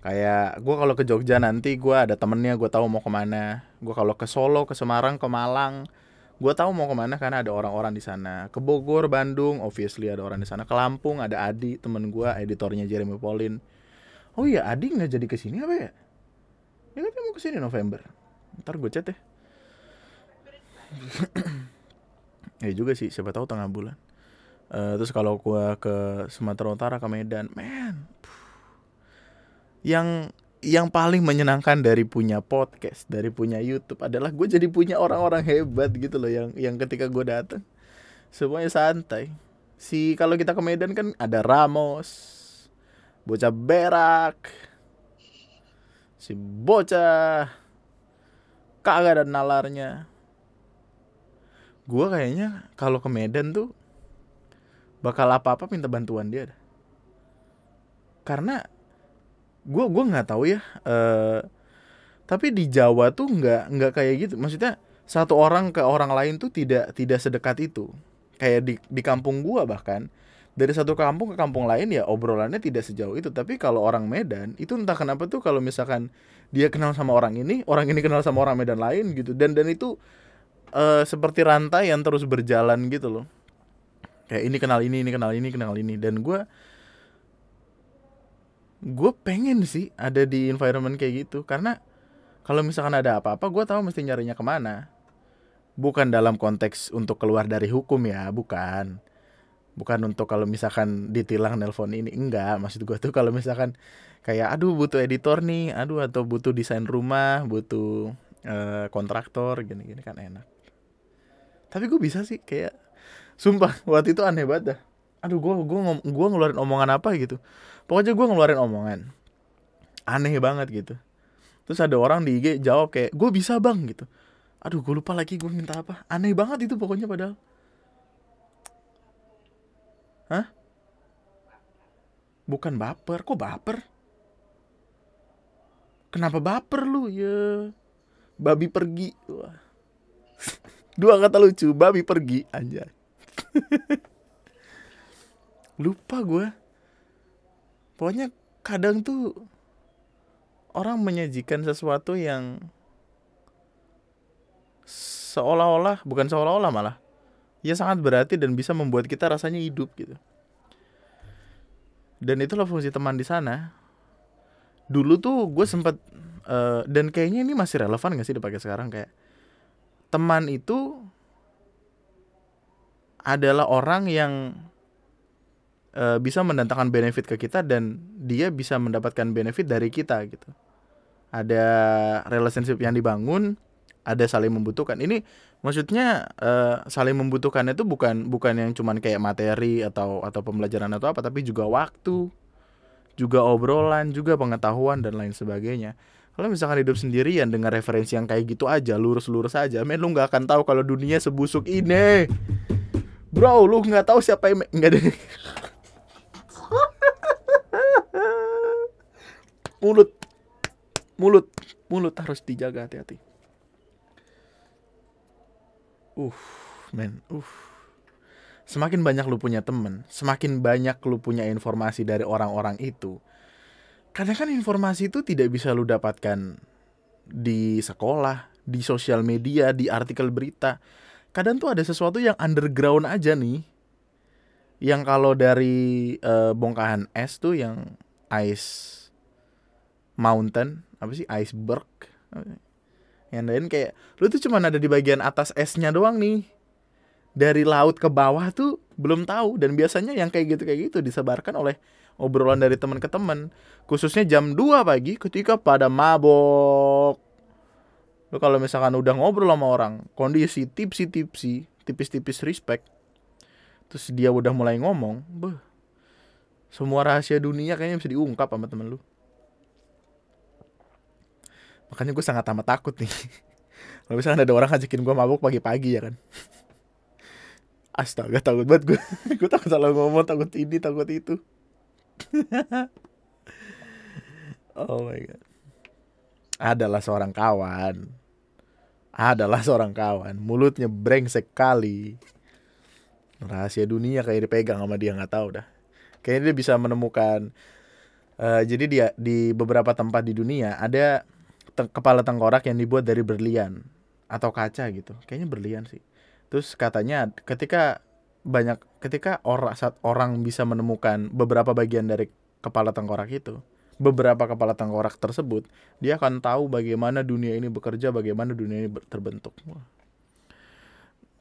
kayak gue kalau ke Jogja nanti gue ada temennya gue tahu mau ke mana gue kalau ke Solo ke Semarang ke Malang gue tahu mau ke mana karena ada orang-orang di sana. Ke Bogor Bandung obviously ada orang di sana. Ke Lampung ada Adi temen gue editornya Jeremy Pauline oh iya Adi nggak jadi ke sini apa ya? Ya kan mau ke sini November. Ntar gue chat deh. Ya [CLEARS THROAT] juga sih siapa tahu tengah bulan. Uh, terus kalau gue ke Sumatera Utara ke Medan man yang yang paling menyenangkan dari punya podcast, dari punya YouTube adalah gue jadi punya orang-orang hebat gitu loh yang yang ketika gue datang semuanya santai. Si kalau kita ke Medan kan ada Ramos, bocah berak, si bocah kagak ada nalarnya. Gue kayaknya kalau ke Medan tuh bakal apa-apa minta bantuan dia. Karena gue gue nggak tahu ya uh, tapi di Jawa tuh nggak nggak kayak gitu. Maksudnya satu orang ke orang lain tuh tidak tidak sedekat itu. Kayak di di kampung gue bahkan dari satu kampung ke kampung lain ya obrolannya tidak sejauh itu. Tapi kalau orang Medan itu entah kenapa tuh kalau misalkan dia kenal sama orang ini orang ini kenal sama orang Medan lain gitu. Dan dan itu uh, seperti rantai yang terus berjalan gitu loh. Kayak ini kenal ini ini kenal ini kenal ini. Dan gue gue pengen sih ada di environment kayak gitu karena kalau misalkan ada apa-apa gue tahu mesti nyarinya ke mana. Bukan dalam konteks untuk keluar dari hukum ya bukan. Bukan untuk kalau misalkan ditilang nelpon ini enggak. Maksud gue tuh kalau misalkan kayak aduh butuh editor nih aduh atau butuh desain rumah butuh uh, kontraktor gini-gini kan enak. Tapi gue bisa sih kayak sumpah waktu itu aneh banget dah. Aduh gue gue gue ngeluarin omongan apa gitu pokoknya gue ngeluarin omongan aneh banget gitu terus ada orang di IG jawab kayak gue bisa bang gitu aduh gue lupa lagi gue minta apa aneh banget itu pokoknya padahal Hah? Bukan baper, kok baper? Kenapa baper lu ya? Babi pergi. Wah. [LAUGHS] Dua kata lucu, babi pergi aja. [LAUGHS] Lupa gue. Pokoknya kadang tuh orang menyajikan sesuatu yang seolah-olah bukan seolah-olah malah ya sangat berarti dan bisa membuat kita rasanya hidup gitu. Dan itulah fungsi teman di sana. Dulu tuh gue sempet uh, dan kayaknya ini masih relevan gak sih dipakai sekarang? Kayak teman itu adalah orang yang uh, bisa mendatangkan benefit ke kita dan dia bisa mendapatkan benefit dari kita gitu. Ada relationship yang dibangun ada saling membutuhkan. Ini maksudnya uh, saling membutuhkan itu bukan bukan yang cuman kayak materi atau atau pembelajaran atau apa tapi juga waktu juga obrolan juga pengetahuan dan lain sebagainya. Kalau misalkan hidup sendirian dengan referensi yang kayak gitu aja lurus-lurus aja men lu nggak akan tahu kalau dunia sebusuk ini. Bro lu nggak tahu siapa yang nggak ada mulut. Mulut. Mulut harus dijaga hati-hati. Uh men uh. Semakin banyak lu punya temen semakin banyak lu punya informasi dari orang-orang itu. Kadang kan informasi itu tidak bisa lu dapatkan di sekolah di sosial media di artikel berita. Kadang tuh ada sesuatu yang underground aja nih. Yang kalau dari uh, bongkahan es tuh yang ice mountain apa sih iceberg. Yang lain kayak lu tuh cuma ada di bagian atas esnya doang nih. Dari laut ke bawah tuh belum tahu dan biasanya yang kayak gitu kayak gitu disebarkan oleh obrolan dari teman ke teman. Khususnya jam 2 pagi ketika pada mabok. Lu kalau misalkan udah ngobrol sama orang kondisi tipsi tipsi tipis-tipis respect terus dia udah mulai ngomong beh semua rahasia dunia kayaknya bisa diungkap sama temen lu makanya gue sangat amat takut nih. [LAUGHS] Kalau misalnya ada orang ngajakin gue mabuk pagi-pagi ya kan? [LAUGHS] Astaga takut banget gue [LAUGHS] gue takut salah ngomong takut ini takut itu. Oh my god. Adalah seorang kawan. Adalah seorang kawan. Mulutnya brengsek kali rahasia dunia kayak dipegang sama dia nggak tahu dah. Kayaknya dia bisa menemukan uh, jadi dia di beberapa tempat di dunia ada te kepala tengkorak yang dibuat dari berlian atau kaca gitu. Kayaknya berlian sih. Terus katanya ketika banyak ketika orang saat orang bisa menemukan beberapa bagian dari kepala tengkorak itu beberapa kepala tengkorak tersebut dia akan tahu bagaimana dunia ini bekerja bagaimana dunia ini terbentuk. Wah.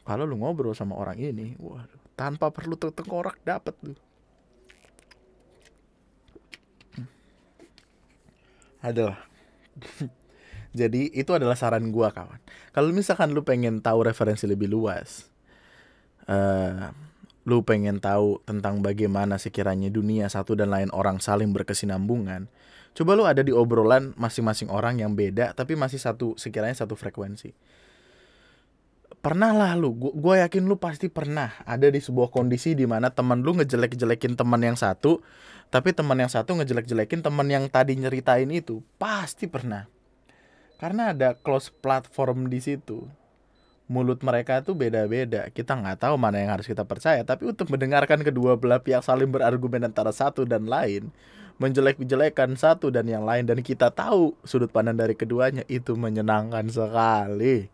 kalau lu ngobrol sama orang ini wah tanpa perlu tengkorak dapat lu. Adalah Jadi itu adalah saran gua kawan. Kalau misalkan lu pengen tahu referensi lebih luas, uh, lu pengen tahu tentang bagaimana sekiranya dunia satu dan lain orang saling berkesinambungan, coba lu ada di obrolan masing-masing orang yang beda tapi masih satu sekiranya satu frekuensi. Pernah lah lu, gua, yakin lu pasti pernah ada di sebuah kondisi di mana teman lu ngejelek-jelekin teman yang satu, tapi teman yang satu ngejelek-jelekin teman yang tadi nyeritain itu, pasti pernah karena ada close platform di situ. Mulut mereka tuh beda-beda. Kita nggak tahu mana yang harus kita percaya. Tapi untuk mendengarkan kedua belah pihak saling berargumen antara satu dan lain menjelek-jelekan satu dan yang lain dan kita tahu sudut pandang dari keduanya itu menyenangkan sekali.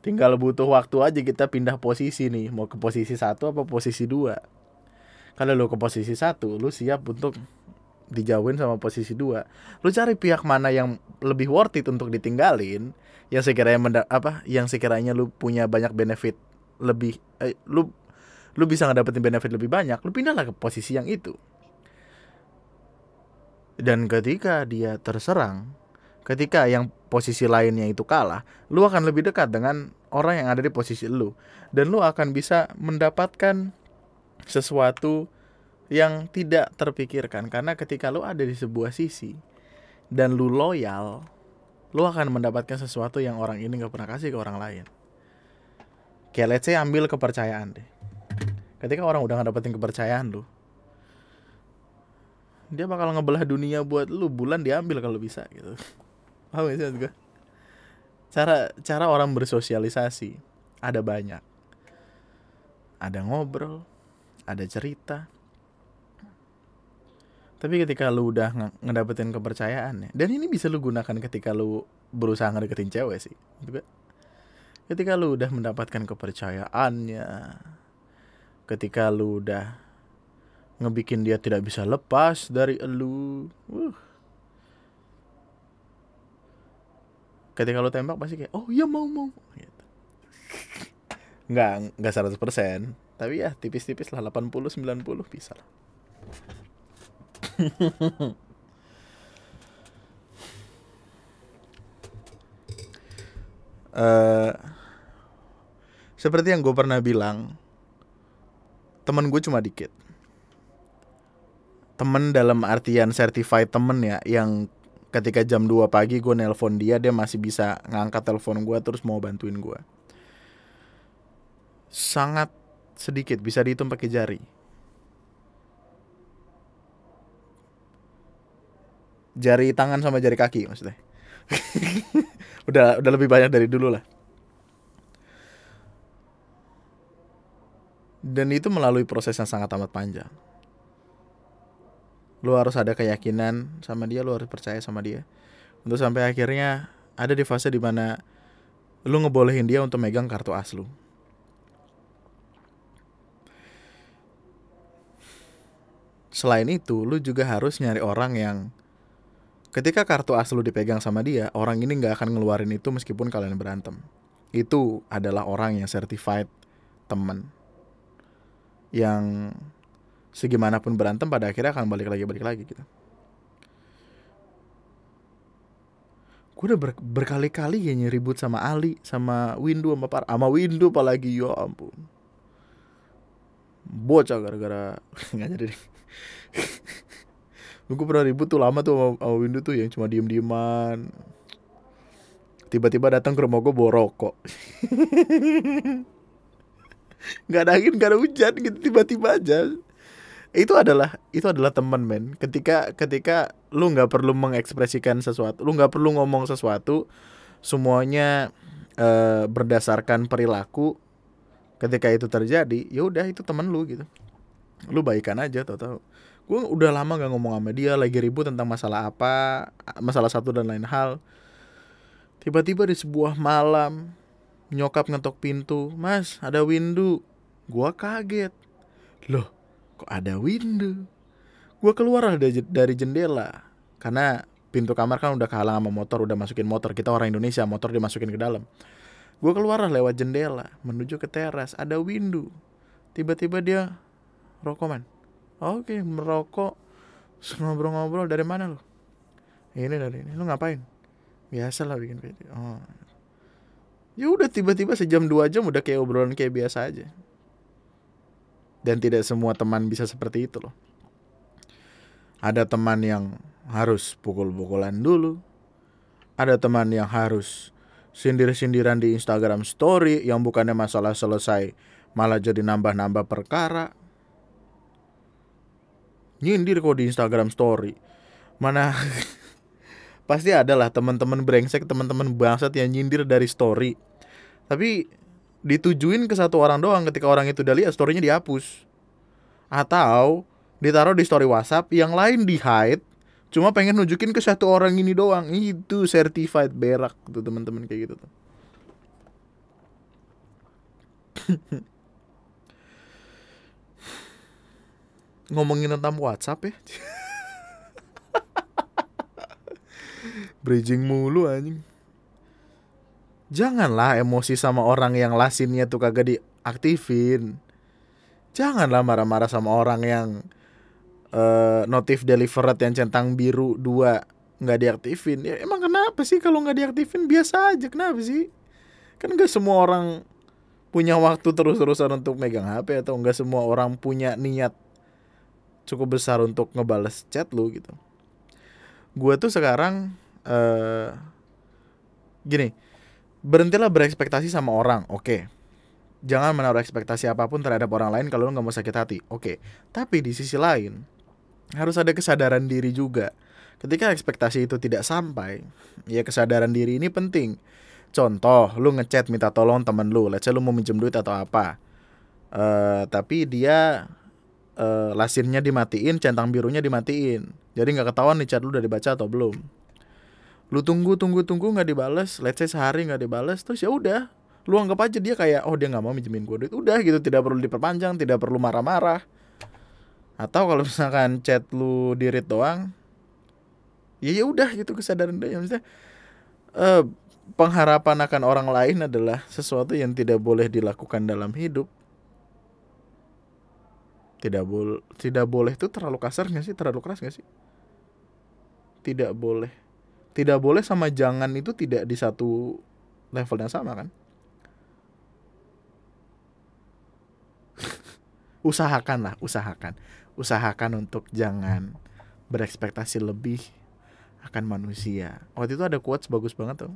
Tinggal butuh waktu aja kita pindah posisi nih. Mau ke posisi satu apa posisi dua? Kalau lu ke posisi satu lu siap untuk dijauhin sama posisi dua. Lu cari pihak mana yang lebih worth it untuk ditinggalin yang sekiranya menda apa yang sekiranya lu punya banyak benefit lebih eh, lu lu bisa ngedapetin benefit lebih banyak lu pindahlah ke posisi yang itu. Dan ketika dia terserang ketika yang posisi lainnya itu kalah lu akan lebih dekat dengan orang yang ada di posisi lu. Dan lu akan bisa mendapatkan sesuatu yang tidak terpikirkan. Karena ketika lu ada di sebuah sisi dan lu loyal lu akan mendapatkan sesuatu yang orang ini gak pernah kasih ke orang lain. Kayak let's say ambil kepercayaan deh. Ketika orang udah dapetin kepercayaan lu dia bakal ngebelah dunia buat lu. Bulan diambil kalau bisa gitu. [LAUGHS] Paham gak sih gue cara cara orang bersosialisasi. Ada banyak. Ada ngobrol ada cerita tapi ketika lu udah ngedapetin kepercayaan ya dan ini bisa lu gunakan ketika lu berusaha ngedeketin cewek sih juga ketika lu udah mendapatkan kepercayaannya ketika lu udah ngebikin dia tidak bisa lepas dari lu uh. ketika lu tembak pasti kayak oh iya mau mau gitu. nggak nggak 100% tapi ya tipis-tipis lah 80 90 bisa lah uh, [LAUGHS] seperti yang gue pernah bilang temen gue cuma dikit. Temen dalam artian certified temen ya yang ketika jam 2 pagi gue nelpon dia dia masih bisa ngangkat telepon gue terus mau bantuin gue sangat sedikit bisa dihitung pakai jari jari tangan sama jari kaki maksudnya. [LAUGHS] Udah udah lebih banyak dari dulu lah. Dan itu melalui proses yang sangat amat panjang. Lu harus ada keyakinan sama dia lu harus percaya sama dia. Untuk sampai akhirnya ada di fase di mana lu ngebolehin dia untuk megang kartu as lu selain itu lu juga harus nyari orang yang ketika kartu as lu dipegang sama dia orang ini nggak akan ngeluarin itu meskipun kalian berantem. Itu adalah orang yang certified teman. Yang segimanapun berantem pada akhirnya akan balik lagi balik lagi gitu. Gue udah ber, berkali-kali ya ribut sama Ali sama Windu sama Par sama Windu apalagi ya ampun. Bocah gara-gara [LAUGHS] nggak jadi deh gue pernah ribut tuh lama tuh sama, sama Windu tuh yang cuma diem dieman tiba-tiba datang ke rumah gue bawa rokok. [LAUGHS] Nggak ada angin nggak ada hujan gitu tiba-tiba aja. Itu adalah itu adalah teman men. Ketika ketika lu nggak perlu mengekspresikan sesuatu lu nggak perlu ngomong sesuatu semuanya e, berdasarkan perilaku ketika itu terjadi ya udah itu temen lu gitu. Lu baikan aja tau tau gue udah lama gak ngomong sama dia lagi ribut tentang masalah apa masalah satu dan lain hal. Tiba-tiba di sebuah malam nyokap ngetok pintu mas ada windu. Gua kaget. Loh kok ada windu? Gua keluar dari, jendela karena pintu kamar kan udah kehalang sama motor udah masukin motor. Kita orang Indonesia motor dimasukin ke dalam. Gua keluar lewat jendela menuju ke teras ada windu. Tiba-tiba dia rokok man oke merokok. Ngobrol-ngobrol dari mana lo ini dari ini. Lo ngapain? Biasa lah bikin video. Oh. Ya udah tiba-tiba sejam dua jam udah kayak obrolan kayak biasa aja. Dan tidak semua teman bisa seperti itu loh. Ada teman yang harus pukul-pukulan dulu. Ada teman yang harus sindir-sindiran di Instagram story yang bukannya masalah selesai malah jadi nambah-nambah perkara nyindir kok di Instagram story. Mana [LAUGHS] pasti ada lah teman-teman brengsek teman-teman bangsat yang nyindir dari story. Tapi ditujuin ke satu orang doang ketika orang itu udah lihat storynya dihapus. Atau ditaruh di story WhatsApp yang lain di hide cuma pengen nunjukin ke satu orang ini doang. Itu certified berak tuh teman-teman kayak gitu tuh [LAUGHS] ngomongin tentang WhatsApp ya? Bridging mulu anjing. Janganlah emosi sama orang yang lasinnya tuh kagak diaktifin. Janganlah marah-marah sama orang yang uh, notif delivered yang centang biru dua nggak diaktifin. Ya emang kenapa sih kalau nggak diaktifin? Biasa aja kenapa sih? Kan nggak semua orang punya waktu terus-terusan untuk megang HP atau nggak semua orang punya niat cukup besar untuk ngebales chat lu gitu gue tuh sekarang uh, gini berhentilah berekspektasi sama orang oke okay. jangan menaruh ekspektasi apa pun terhadap orang lain kalau lu nggak mau sakit hati oke okay. tapi di sisi lain harus ada kesadaran diri juga Ketika ekspektasi itu tidak sampai, ya kesadaran diri ini penting. Contoh, lu ngechat minta tolong temen lu, let's say lu mau minjem duit atau apa. Uh, tapi dia uh, lasinnya dimatiin, centang birunya dimatiin. Jadi nggak ketahuan nih chat lu udah dibaca atau belum. Lu tunggu tunggu tunggu nggak dibales, let's say sehari nggak dibales, terus ya udah, lu anggap aja dia kayak oh dia nggak mau minjemin gue duit, udah gitu, tidak perlu diperpanjang, tidak perlu marah-marah. Atau kalau [LAUGHS] misalkan chat lu dirit doang, ya ya udah gitu kesadaran dia maksudnya uh, pengharapan akan orang lain adalah sesuatu yang tidak boleh dilakukan dalam hidup tidak boleh tidak boleh itu terlalu kasar nggak sih? Terlalu keras nggak sih? Tidak boleh. Tidak boleh sama jangan itu tidak di satu level yang sama kan? [LAUGHS] Usahakan lah usahakan. Usahakan untuk jangan berekspektasi lebih akan manusia. Waktu itu ada quotes bagus banget tuh.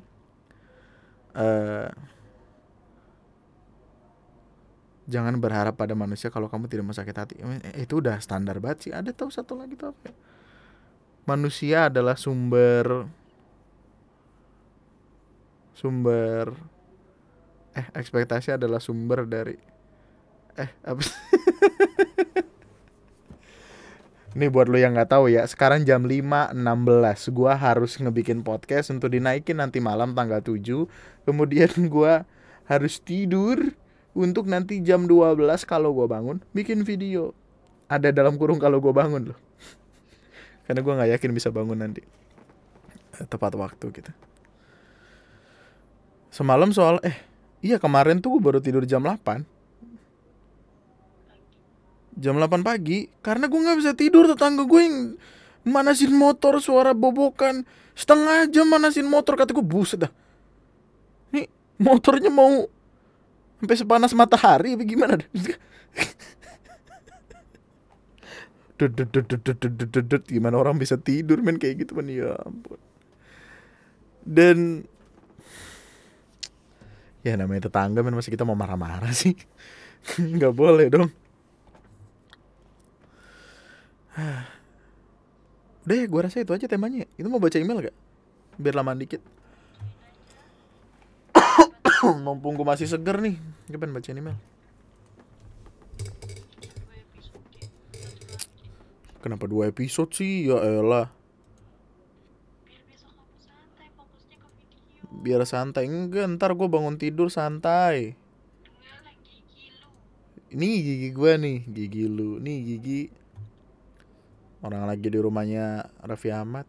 Uh, jangan berharap pada manusia kalau kamu tidak mau sakit hati. Eh, itu udah standar banget sih. Ada tahu satu lagi tuh apa? Ya? Manusia adalah sumber sumber eh ekspektasi adalah sumber dari eh apa [LAUGHS] Ini buat lo yang nggak tahu ya, sekarang jam 5.16 gua harus ngebikin podcast untuk dinaikin nanti malam tanggal 7. Kemudian gua harus tidur untuk nanti jam 12 kalau gua bangun bikin video. Ada dalam kurung kalau gua bangun loh. [LAUGHS] Karena gua nggak yakin bisa bangun nanti. Tepat waktu gitu. Semalam soal eh iya kemarin tuh gua baru tidur jam 8 jam 8 pagi karena gue nggak bisa tidur tetangga gue yang manasin motor suara bobokan setengah jam manasin motor kata gue buset dah nih motornya mau sampai sepanas matahari apa gimana? Gimana orang bisa tidur men? Kayak gitu men. Ya ampun. Dan ya namanya tetangga men. Masih kita mau marah-marah sih? [LAUGHS] Nggak boleh dong. [SIGHS] Udah ya gue rasa itu aja temanya. Itu mau baca email gak? Biar lama dikit [COUGHS] Mumpung gue masih seger nih Gue pengen baca email Kenapa dua episode sih? Ya elah Biar santai Enggak ntar gue bangun tidur santai Ini gigi gue nih Gigi lu Nih gigi Orang lagi di rumahnya Raffi Ahmad.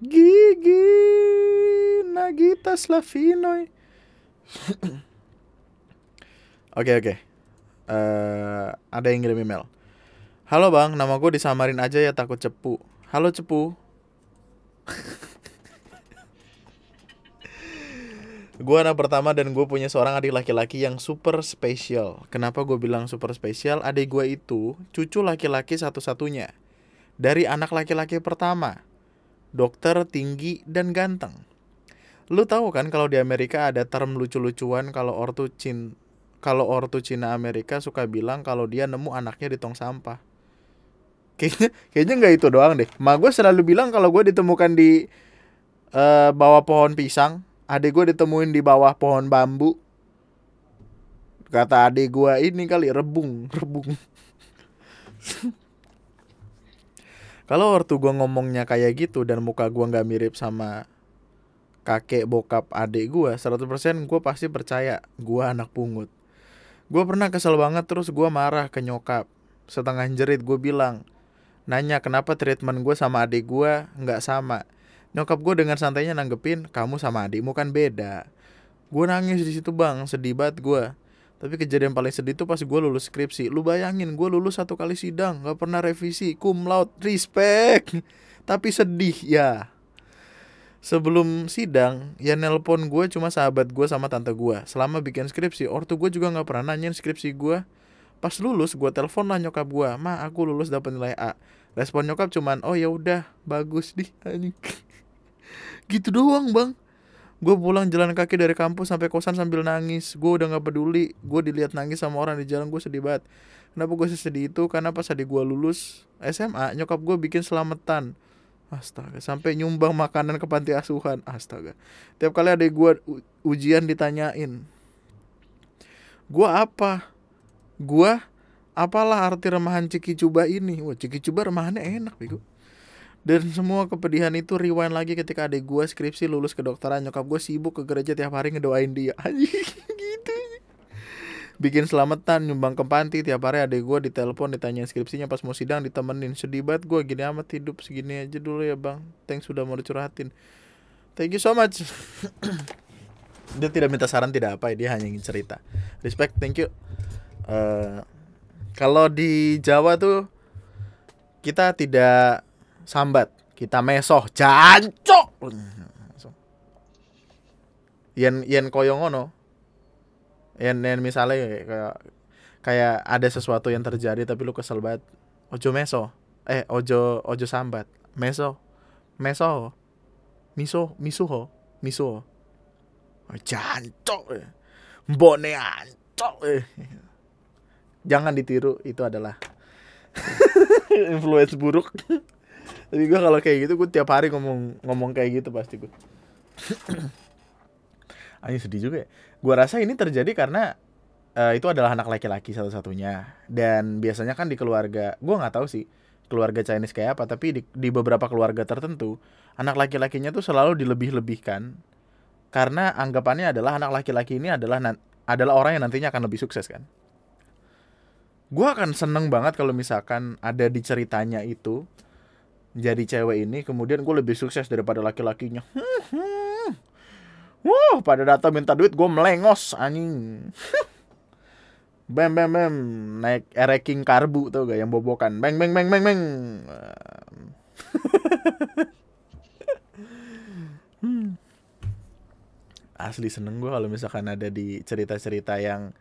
Gigi Nagita Slavinoy. [CLEARS THROAT] Oke oke. Uh, ada yang ngirim email. Halo bang, nama gue disamarin aja ya takut cepu. Halo cepu. [LAUGHS] gue anak pertama dan gue punya seorang adik laki-laki yang super spesial. Kenapa gue bilang super spesial? Adik gue itu cucu laki-laki satu-satunya. Dari anak laki-laki pertama. Dokter, tinggi, dan ganteng. Lu tahu kan kalau di Amerika ada term lucu-lucuan kalau ortu cin kalau ortu Cina Amerika suka bilang kalau dia nemu anaknya di tong sampah. Kayaknya kayaknya nggak itu doang deh. Ma gue selalu bilang kalau gue ditemukan di uh, bawah pohon pisang, adik gue ditemuin di bawah pohon bambu kata adik gue ini kali rebung [LAUGHS] rebung kalau waktu gue ngomongnya kayak gitu dan muka gue nggak mirip sama kakek bokap adik gue 100% gue pasti percaya gue anak pungut. Gue pernah kesel banget terus gue marah ke nyokap. Setengah jerit gue bilang nanya kenapa treatment gue sama adik gue nggak sama? Nyokap gue dengan santainya nanggepin, kamu sama adikmu kan beda. Gue nangis di situ bang, sedih banget gue. tapi kejadian paling sedih tuh pas gue lulus skripsi. Lu bayangin gue lulus satu kali sidang nggak pernah revisi. Cum laude respect. Tapi sedih ya sebelum sidang ya nelpon gue cuma sahabat gue sama tante gue selama bikin skripsi ortu gue juga nggak pernah nanyain skripsi gue pas lulus gue telepon lah nyokap gue ma aku lulus dapat nilai A. Respon nyokap cuman oh ya udah bagus di [LAUGHS] gitu doang bang. Gue pulang jalan kaki dari kampus sampai kosan sambil nangis. Gue udah nggak peduli gue dilihat nangis sama orang di jalan gue sedih banget. Kenapa gue sedih itu? Karena pas adik gue lulus SMA nyokap gue bikin selamatan astaga sampai nyumbang makanan ke panti asuhan. Astaga. Tiap kali adik gue ujian ditanyain gue apa? Gue apalah arti remahan Ciki Cuba ini? Wah Ciki Cuba remahannya enak bego. Dan semua kepedihan itu rewind lagi ketika adik gue skripsi lulus kedokteran. Nyokap gue sibuk ke gereja tiap hari ngedoain dia. [LAUGHS] Gitu bikin selamatan nyumbang ke panti. Tiap hari adik gue ditelepon ditanya skripsinya. Pas mau sidang ditemenin. Sedih banget gue gini amat hidup. Segini aja dulu ya bang. Thanks sudah mau dicurhatin. Thank you so much. [COUGHS] Dia tidak minta saran tidak apa. Dia hanya ingin cerita. Respect thank you. Uh, kalau di Jawa tuh kita tidak sambat. Kita mesoh. Jancok! Yen yen koyo yen yen misalnya kayak kayak ada sesuatu yang terjadi tapi lu kesel banget ojo meso. Eh ojo ojo sambat. Meso. Meso. Miso misuho miso oh, jancok mbone ancok eh. jangan ditiru itu adalah [LAUGHS] influence buruk. Tapi gue kalau kayak gitu gue tiap hari ngomong ngomong kayak gitu pasti gue Ayo sedih juga ya. Gue rasa ini terjadi karena uh, itu adalah anak laki-laki satu-satunya. Dan biasanya kan di keluarga gue nggak tahu sih keluarga Chinese kayak apa tapi di, di beberapa keluarga tertentu anak laki-lakinya tuh selalu dilebih-lebihkan. Karena anggapannya adalah anak laki-laki ini adalah adalah orang yang nantinya akan lebih sukses kan? Gue akan seneng banget kalau misalkan ada di ceritanya itu jadi cewek ini kemudian gue lebih sukses daripada laki-lakinya [LAUGHS] Wah, pada datang minta duit gue melengos anjing. bem bem bem naik ereking karbu tuh gak yang bobokan. Beng beng beng beng beng. [LAUGHS] Asli seneng gue kalau misalkan ada di cerita-cerita yang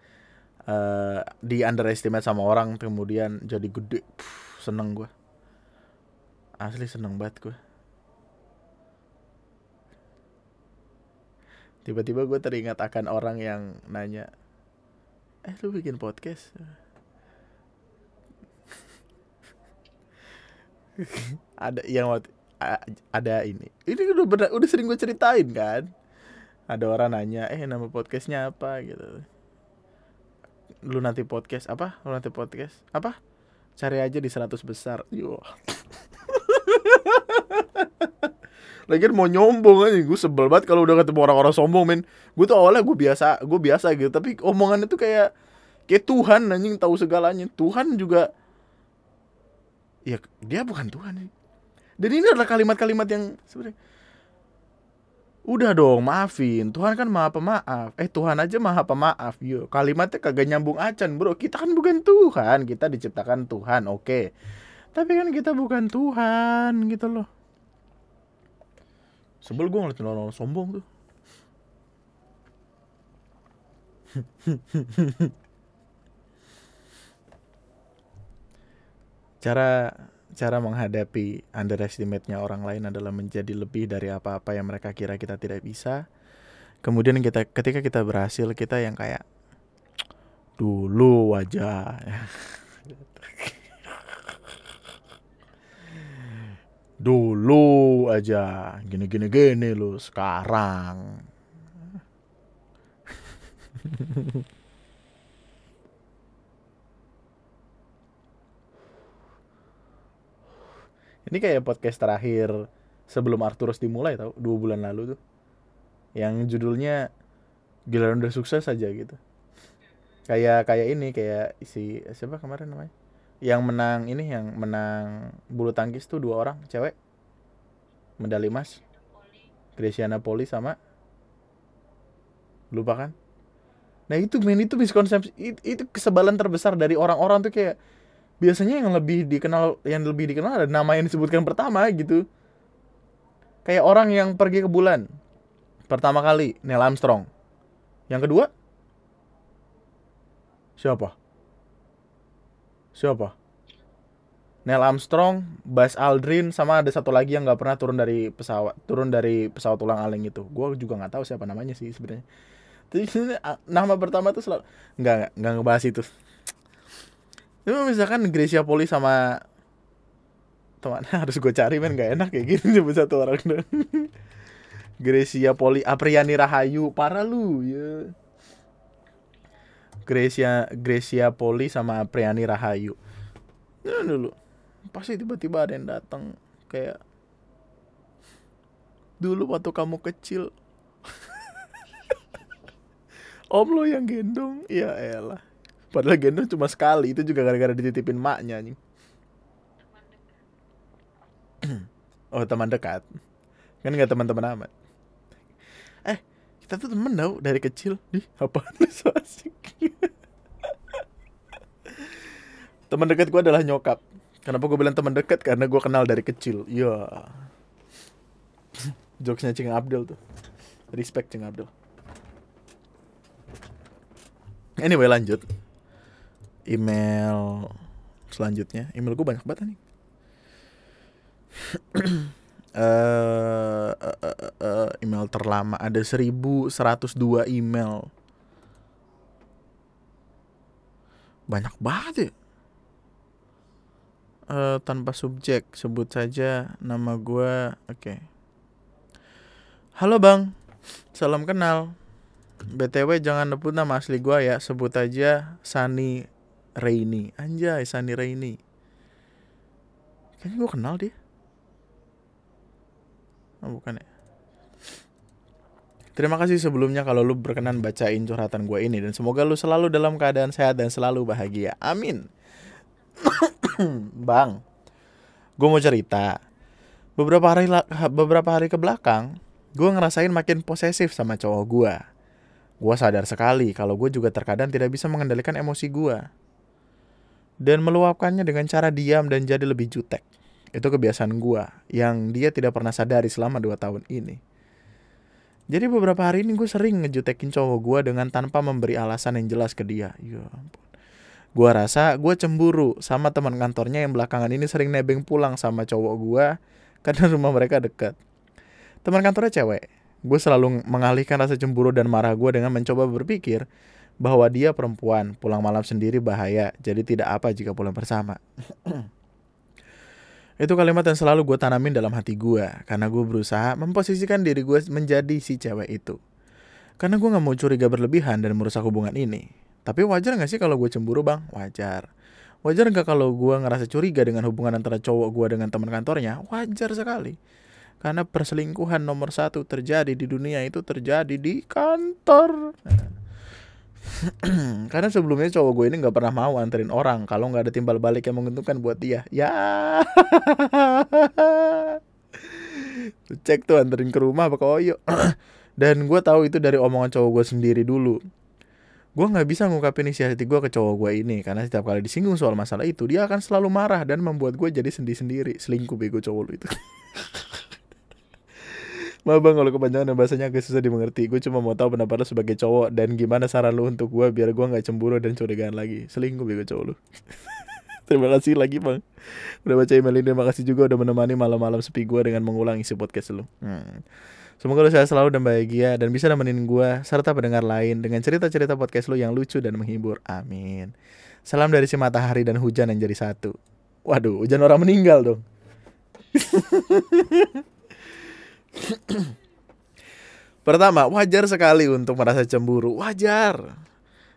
uh, di underestimate sama orang kemudian jadi gede. Puh, seneng gue asli seneng banget gue tiba-tiba gue teringat akan orang yang nanya eh lu bikin podcast? [LAUGHS] Ada yang waktu ada ini. Ini udah bener, udah sering gue ceritain kan? Ada orang nanya eh nama podcastnya apa? Gitu. Lu nanti podcast apa? Lu nanti podcast apa? Cari aja di 100 besar. Yo [LAUGHS] [LAUGHS] Lagian mau nyombong aja gue sebel banget kalau udah ketemu orang-orang sombong men. Gue tuh awalnya gue biasa, gue biasa gitu, tapi omongannya tuh kayak kayak Tuhan anjing tahu segalanya. Tuhan juga ya dia bukan Tuhan. Dan ini adalah kalimat-kalimat yang sebenarnya Udah dong, maafin. Tuhan kan maha pemaaf. Eh, Tuhan aja maha pemaaf. Yuk, kalimatnya kagak nyambung acan, bro. Kita kan bukan Tuhan. Kita diciptakan Tuhan, oke. Okay. Tapi kan kita bukan Tuhan, gitu loh. Sebel gue ngeliatin orang-orang sombong tuh. [LAUGHS] Cara cara menghadapi underestimate-nya orang lain adalah menjadi lebih dari apa-apa yang mereka kira kita tidak bisa. Kemudian kita ketika kita berhasil kita yang kayak dulu wajah [LAUGHS] dulu aja. Gini gini gini lu sekarang. [LAUGHS] Ini kayak podcast terakhir sebelum Arturus dimulai tau? Dua bulan lalu tuh. Yang judulnya giliran udah sukses aja gitu. Kayak kayak ini kayak si siapa kemarin namanya yang menang ini yang menang bulu tangkis tuh dua orang cewek. Medali emas. Graciana Poli sama lupa kan? Nah itu men itu miskonsepsi itu, itu kesebalan terbesar dari orang-orang tuh kayak biasanya yang lebih dikenal yang lebih dikenal ada nama yang disebutkan pertama gitu. Kayak orang yang pergi ke bulan pertama kali Neil Armstrong. Yang kedua? Siapa siapa Neil Armstrong, Buzz Aldrin, sama ada satu lagi yang nggak pernah turun dari pesawat, turun dari pesawat ulang aleng itu. Gue juga nggak tahu siapa namanya sih sebenarnya. Nama pertama tuh selalu nggak nggak ngebahas itu. Tapi misalkan Gracia Poli sama teman [LAUGHS] harus gue cari men nggak enak kayak gini nyebut satu orang dong. [LAUGHS] Gracia Poli, Apriani Rahayu, parah lu ya. Gracia Gracia Poli sama Apriani Rahayu. Ya dulu. Pasti tiba-tiba ada yang datang kayak dulu waktu kamu kecil [LAUGHS] om lo yang gendong. Ya elah. Padahal gendong cuma sekali itu juga gara-gara dititipin maknya nih [CLEARS THROAT] oh teman dekat. Kan nggak teman-teman amat kita tuh temen tau dari kecil di apa so asik teman dekat gue adalah nyokap Kenapa gue bilang teman dekat? Karena gue kenal dari kecil. Iya. Jokesnya Cing Abdul tuh. Respect Cing Abdul. Anyway lanjut. Email selanjutnya. Email gue banyak banget nih. [CLEARS THROAT] uh, email terlama. Ada 1102 email. Banyak banget ya. Uh, tanpa subjek sebut saja nama gue oke. Okay. halo bang. Salam kenal. Btw jangan nebut nama asli gue ya. Sebut aja Sani Reini. Anjay Sani Reini. Kayaknya gue kenal dia. Oh bukan ya Terima kasih sebelumnya kalau lu berkenan bacain curhatan gue ini dan semoga lu selalu dalam keadaan sehat dan selalu bahagia. Amin. [COUGHS] bang, gue mau cerita. Beberapa hari beberapa hari ke belakang, gue ngerasain makin posesif sama cowok gue. Gue sadar sekali kalau gue juga terkadang tidak bisa mengendalikan emosi gue. Dan meluapkannya dengan cara diam dan jadi lebih jutek. Itu kebiasaan gue, yang dia tidak pernah sadari selama 2 tahun ini. Jadi beberapa hari ini gue sering ngejutekin cowok gue dengan tanpa memberi alasan yang jelas ke dia. Ya ampun. Gua rasa gue cemburu sama teman kantornya yang belakangan ini sering nebeng pulang sama cowok gue karena [LAUGHS] rumah mereka dekat. Teman kantornya cewek. Gue selalu mengalihkan rasa cemburu dan marah gue dengan mencoba berpikir bahwa dia perempuan, pulang malam sendiri bahaya, jadi tidak apa jika pulang bersama. [CLEARS THROAT] Itu kalimat yang selalu gue tanamin dalam hati gue, karena gue berusaha memposisikan diri gue menjadi si cewek itu. Karena gue gak mau curiga berlebihan dan merusak hubungan ini. Tapi wajar gak sih kalau gue cemburu bang? Wajar. Wajar gak kalau gue ngerasa curiga dengan hubungan antara cowok gue dengan teman kantornya? Wajar sekali. Karena perselingkuhan nomor satu terjadi di dunia itu terjadi di kantor. [CLEARS THROAT] Karena sebelumnya cowok gue ini nggak pernah mau anterin orang kalau nggak ada timbal balik yang menguntungkan buat dia. Ya. [LAUGHS] Cek tuh anterin ke rumah apa ke Oyo. [CLEARS THROAT] Dan gue tahu itu dari omongan cowok gue sendiri dulu gue nggak bisa ngungkapin isi hati gue ke cowok gue ini karena setiap kali disinggung soal masalah itu dia akan selalu marah dan membuat gue jadi sendi sendiri selingkuh bego cowok lu itu [LAUGHS] Maaf bang kalau kepanjangan dan bahasanya agak susah dimengerti Gue cuma mau tahu pendapat lo sebagai cowok Dan gimana saran lo untuk gue biar gue gak cemburu dan curigaan lagi Selingkuh bego cowok lo [LAUGHS] Terima kasih lagi bang Udah baca email ini Terima kasih juga udah menemani malam-malam sepi gue Dengan mengulang isi podcast lo hmm. Semoga lo sehat selalu dan bahagia dan bisa nemenin gue serta pendengar lain dengan cerita-cerita podcast lo yang lucu dan menghibur. Amin. Salam dari si matahari dan hujan yang jadi satu. Waduh, hujan orang meninggal dong. [LAUGHS] Pertama, wajar sekali untuk merasa cemburu. Wajar.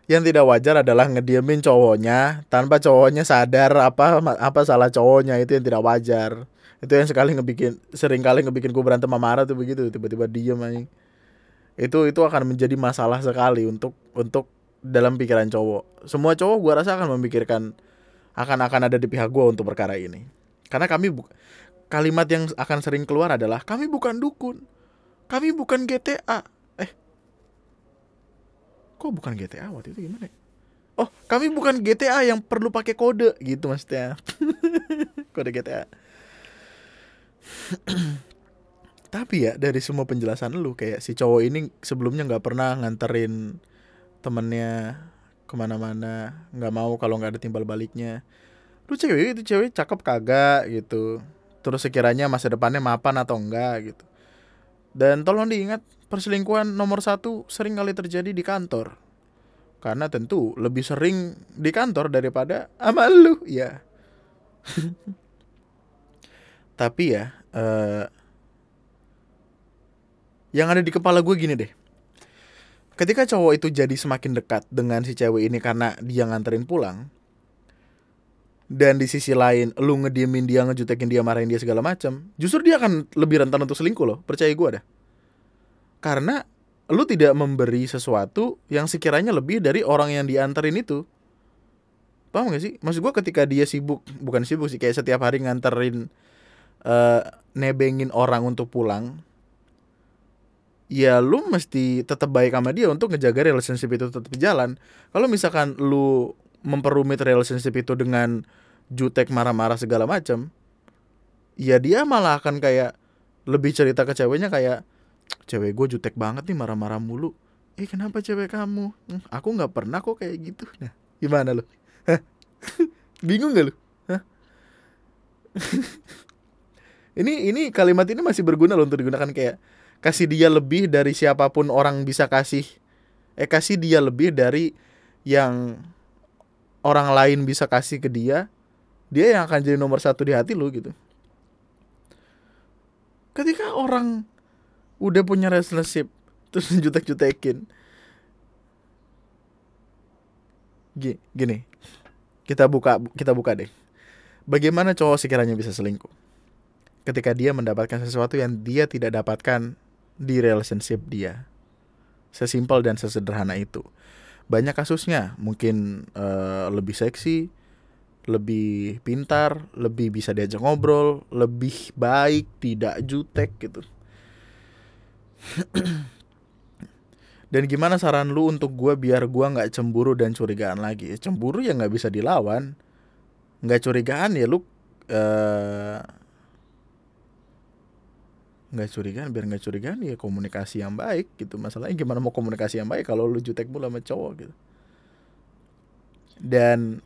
Yang tidak wajar adalah ngediemin cowoknya tanpa cowoknya sadar apa apa salah cowoknya. Itu yang tidak wajar. Itu yang sekali ngebikin sering kali ngebikin gue berantem sama Mara tuh begitu. Tiba-tiba diem aja itu itu akan menjadi masalah sekali untuk untuk dalam pikiran cowok. Semua cowok gue rasa akan memikirkan akan akan ada di pihak gue untuk perkara ini. Karena kami bu kalimat yang akan sering keluar adalah kami bukan dukun. Kami bukan GTA eh. Kok bukan GTA waktu itu gimana ya? oh kami bukan GTA yang perlu pakai kode. Gitu maksudnya. [LAUGHS] Kode GTA [CLEARS THROAT] tapi ya dari semua penjelasan lu kayak si cowok ini sebelumnya nggak pernah nganterin temennya ke mana-mana nggak mau kalau nggak ada timbal baliknya. Lu cewek itu cewek cakep kagak gitu terus sekiranya masa depannya mapan atau enggak gitu. Dan tolong diingat perselingkuhan nomor satu sering kali terjadi di kantor. Karena tentu lebih sering di kantor daripada sama lu ya [LAUGHS] tapi ya uh, yang ada di kepala gue gini deh. Ketika cowok itu jadi semakin dekat dengan si cewek ini karena dia nganterin pulang dan di sisi lain lu ngediemin dia ngejutekin dia marahin dia segala macam justru dia akan lebih rentan untuk selingkuh loh. Percaya gue dah karena lu tidak memberi sesuatu yang sekiranya lebih dari orang yang dianterin itu. Paham gak sih? Maksud gue ketika dia sibuk bukan sibuk sih kayak setiap hari nganterin uh, nebengin orang untuk pulang ya lu mesti tetap baik sama dia untuk ngejaga relationship itu tetap jalan. Kalau misalkan lu memperumit relationship itu dengan jutek marah-marah segala macam ya dia malah akan kayak lebih cerita ke ceweknya kayak cewek gue jutek banget nih marah-marah mulu. Eh kenapa cewek kamu? Hm, aku nggak pernah kok kayak gitu. Nah gimana lo [LAUGHS] bingung gak lo [LAUGHS] ini ini kalimat ini masih berguna loh untuk digunakan kayak kasih dia lebih dari siapa pun orang bisa kasih eh kasih dia lebih dari yang orang lain bisa kasih ke dia dia yang akan jadi nomor satu di hati lu gitu. Ketika orang udah punya relationship terus [LAUGHS] jutek-jutekin gini kita buka kita buka deh. Bagaimana cowok sekiranya bisa selingkuh? Ketika dia mendapatkan sesuatu yang dia tidak dapatkan di relationship dia. Sesimpel dan sesederhana itu banyak kasusnya. Mungkin uh, lebih seksi lebih pintar lebih bisa diajak ngobrol lebih baik tidak jutek gitu. [CLEARS THROAT] Dan gimana saran lu untuk gue biar gue nggak cemburu dan curigaan lagi? Cemburu ya nggak bisa dilawan. Nggak curigaan ya lu uh, nggak curigaan biar nggak curigaan ya komunikasi yang baik gitu. Masalahnya gimana mau komunikasi yang baik kalau lu jutek mulu sama cowok gitu? Dan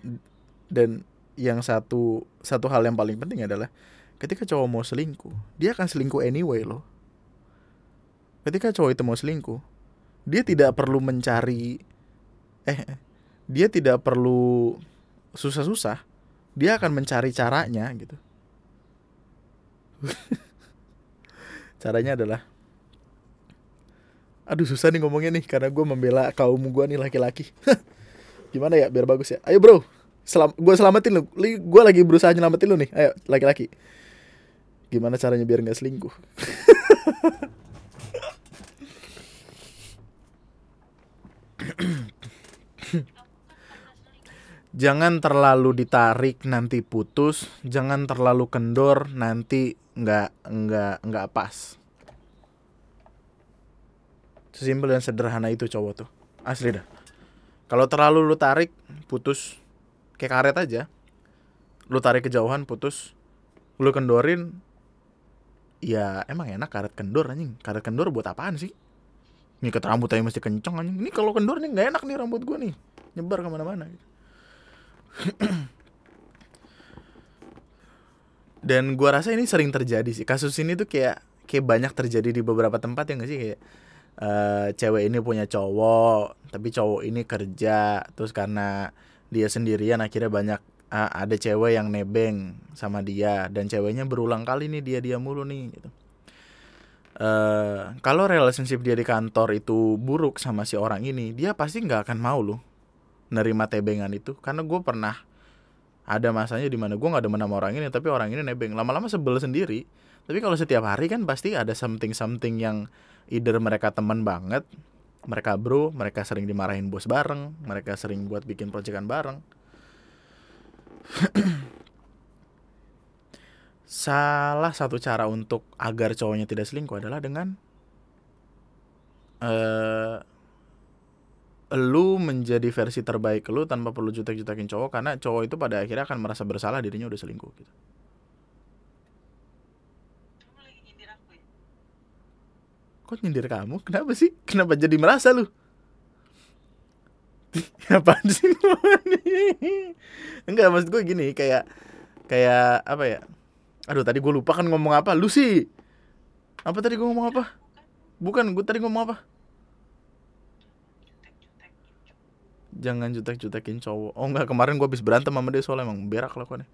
dan yang satu satu hal yang paling penting adalah ketika cowok mau selingkuh dia akan selingkuh anyway loh. Ketika cowok itu mau selingkuh dia tidak perlu mencari eh dia tidak perlu susah-susah dia akan mencari caranya gitu [LAUGHS] caranya adalah aduh susah nih ngomongnya nih karena gue membela kaum gue nih laki-laki. [LAUGHS] Gimana ya biar bagus ya? Ayo bro selam gue selamatin lu. Gue lagi berusaha nyelamatin lu nih. Ayo laki-laki. Gimana caranya biar nggak selingkuh? Jangan terlalu ditarik nanti putus jangan terlalu kendor nanti nggak nggak nggak pas. Sesimpel dan sederhana itu cowok tuh. Asli dah. Kalau terlalu lu tarik putus. Kayak karet aja. Lu tarik kejauhan putus. Lu kendorin ya emang enak karet kendor anjing. Karet kendor buat apaan sih? Ngikat rambut aja mesti kenceng anjing. Ini kalau kendor nih nggak enak nih rambut gua nih. Nyebar ke mana-mana. gitu [CLEARS THROAT] dan gua rasa ini sering terjadi sih. Kasus ini tuh kayak kayak banyak terjadi di beberapa tempat ya gak sih? Kayak uh, cewek ini punya cowok tapi cowok ini kerja terus karena dia sendirian akhirnya banyak uh, ada cewek yang nebeng sama dia dan ceweknya berulang kali nih dia dia mulu nih gitu. Uh, kalau relationship dia di kantor itu buruk sama si orang ini dia pasti nggak akan mau loh nerima tebengan itu. Karena gue pernah ada masanya di mana gue nggak ada sama orang ini tapi orang ini nebeng. Lama-lama sebel sendiri. Tapi kalau setiap hari kan pasti ada something something yang either mereka teman banget mereka bro mereka sering dimarahin bos bareng mereka sering buat bikin proyekan bareng. [CLEARS THROAT] Salah satu cara untuk agar cowoknya tidak selingkuh adalah dengan uh, lu menjadi versi terbaik lu tanpa perlu jutek-jutekin cowok karena cowok itu pada akhirnya akan merasa bersalah dirinya udah selingkuh gitu. Kamu lagi nyindir aku ya? Kok nyindir kamu? Kenapa sih? Kenapa jadi merasa lu? [LAUGHS] Apaan sih? Enggak, maksud gue gini, kayak kayak apa ya? Aduh, tadi gue lupa kan ngomong apa. Lu sih. Apa tadi gue ngomong apa? Bukan, gue tadi ngomong apa? Jutek-jutekin cowok. Jangan jutek-jutekin cowok. Oh enggak, kemarin gue habis berantem sama dia soalnya emang berak lakuannya.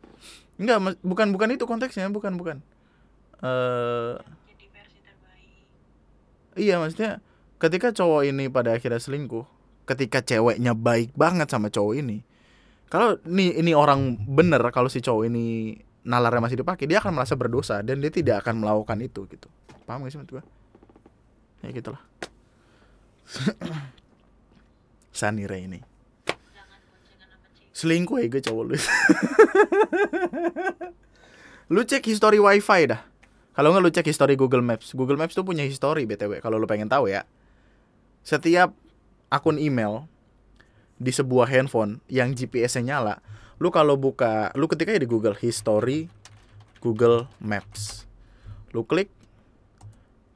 Enggak, bukan bukan itu konteksnya, bukan bukan. Terbaik. Iya maksudnya ketika cowok ini pada akhirnya selingkuh, ketika ceweknya baik banget sama cowok ini, kalau nih ini orang bener kalau si cowok ini nalarnya masih dipakai, dia akan merasa berdosa dan dia tidak akan melakukan itu gitu. Paham gak sih maksud gue? Ya gitulah. [COUGHS] Sanire ini Jangan boncengan sama cewek. Selingkuh ya gue cowok lu. [LAUGHS] lu cek history wifi dah. Kalau nggak lu cek history Google Maps. Google Maps tuh punya history btw. Kalau lu pengen tahu ya. Setiap akun email di sebuah handphone yang GPS-nya nyala, lu kalau buka, lu ketika di Google History, Google Maps, lu klik,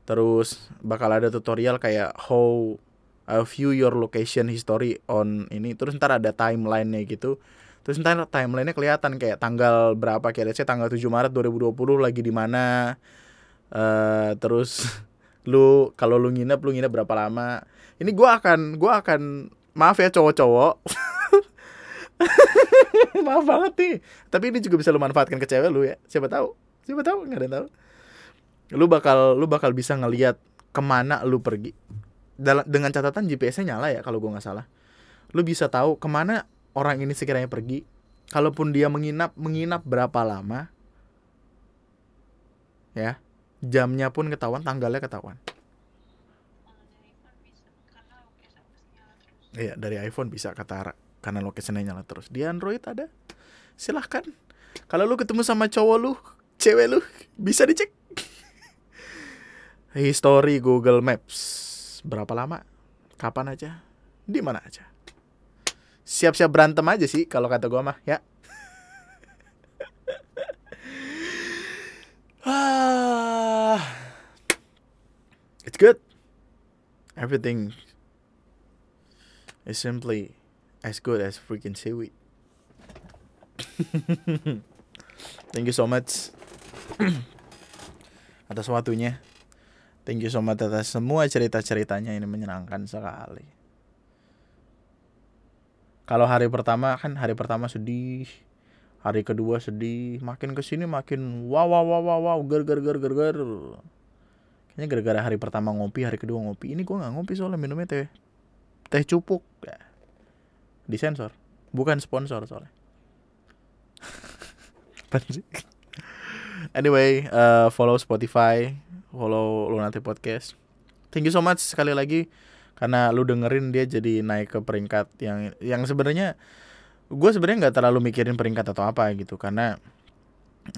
terus bakal ada tutorial kayak how uh, view your location history on ini, terus ntar ada timeline-nya gitu. Terus ntar timelinenya kelihatan kayak tanggal berapa kayak let's say tanggal 7 Maret 2020 lagi di mana. eh terus [LAUGHS] lu kalau lu nginep lu nginep berapa lama. Ini gua akan gua akan maaf ya cowok-cowok. [LAUGHS] maaf banget nih. Tapi ini juga bisa lu manfaatkan ke cewek lu ya. Siapa tahu. Siapa tahu nggak ada yang tahu. Lu bakal lu bakal bisa ngelihat ke mana lu pergi. Dengan catatan GPS-nya nyala ya kalau gua nggak salah. Lu bisa tahu ke mana orang ini sekiranya pergi. Kalaupun dia menginap, menginap berapa lama. Ya. Jamnya pun ketahuan, tanggalnya ketahuan. Iya, dari iPhone bisa kata karena location nyala terus. Di Android ada. Silahkan. Kalau lu ketemu sama cowok lu, cewek lu, bisa dicek. [LAUGHS] History Google Maps. Berapa lama? Kapan aja? Di mana aja? Siap-siap berantem aja sih kalau kata gua mah, ya. [LAUGHS] Ah. It's good. Everything is simply as good as freaking seaweed. [LAUGHS] Thank you so much [CLEARS THROAT] atas waktunya. Thank you so much atas semua cerita-ceritanya ini menyenangkan sekali. Kalau hari pertama kan hari pertama sedih, hari kedua sedih, makin ke sini makin wow wow wow wow wow ger ger ger ger ger. Kayaknya gara-gara hari pertama ngopi, hari kedua ngopi. Ini gua nggak ngopi soalnya minumnya teh teh cupuk ya. Disensor, bukan sponsor soalnya. [LAUGHS] Anyway, uh, follow Spotify, follow Lunati Podcast. Thank you so much sekali lagi karena lu dengerin dia jadi naik ke peringkat yang yang sebenarnya gue sebenarnya nggak terlalu mikirin peringkat atau apa gitu karena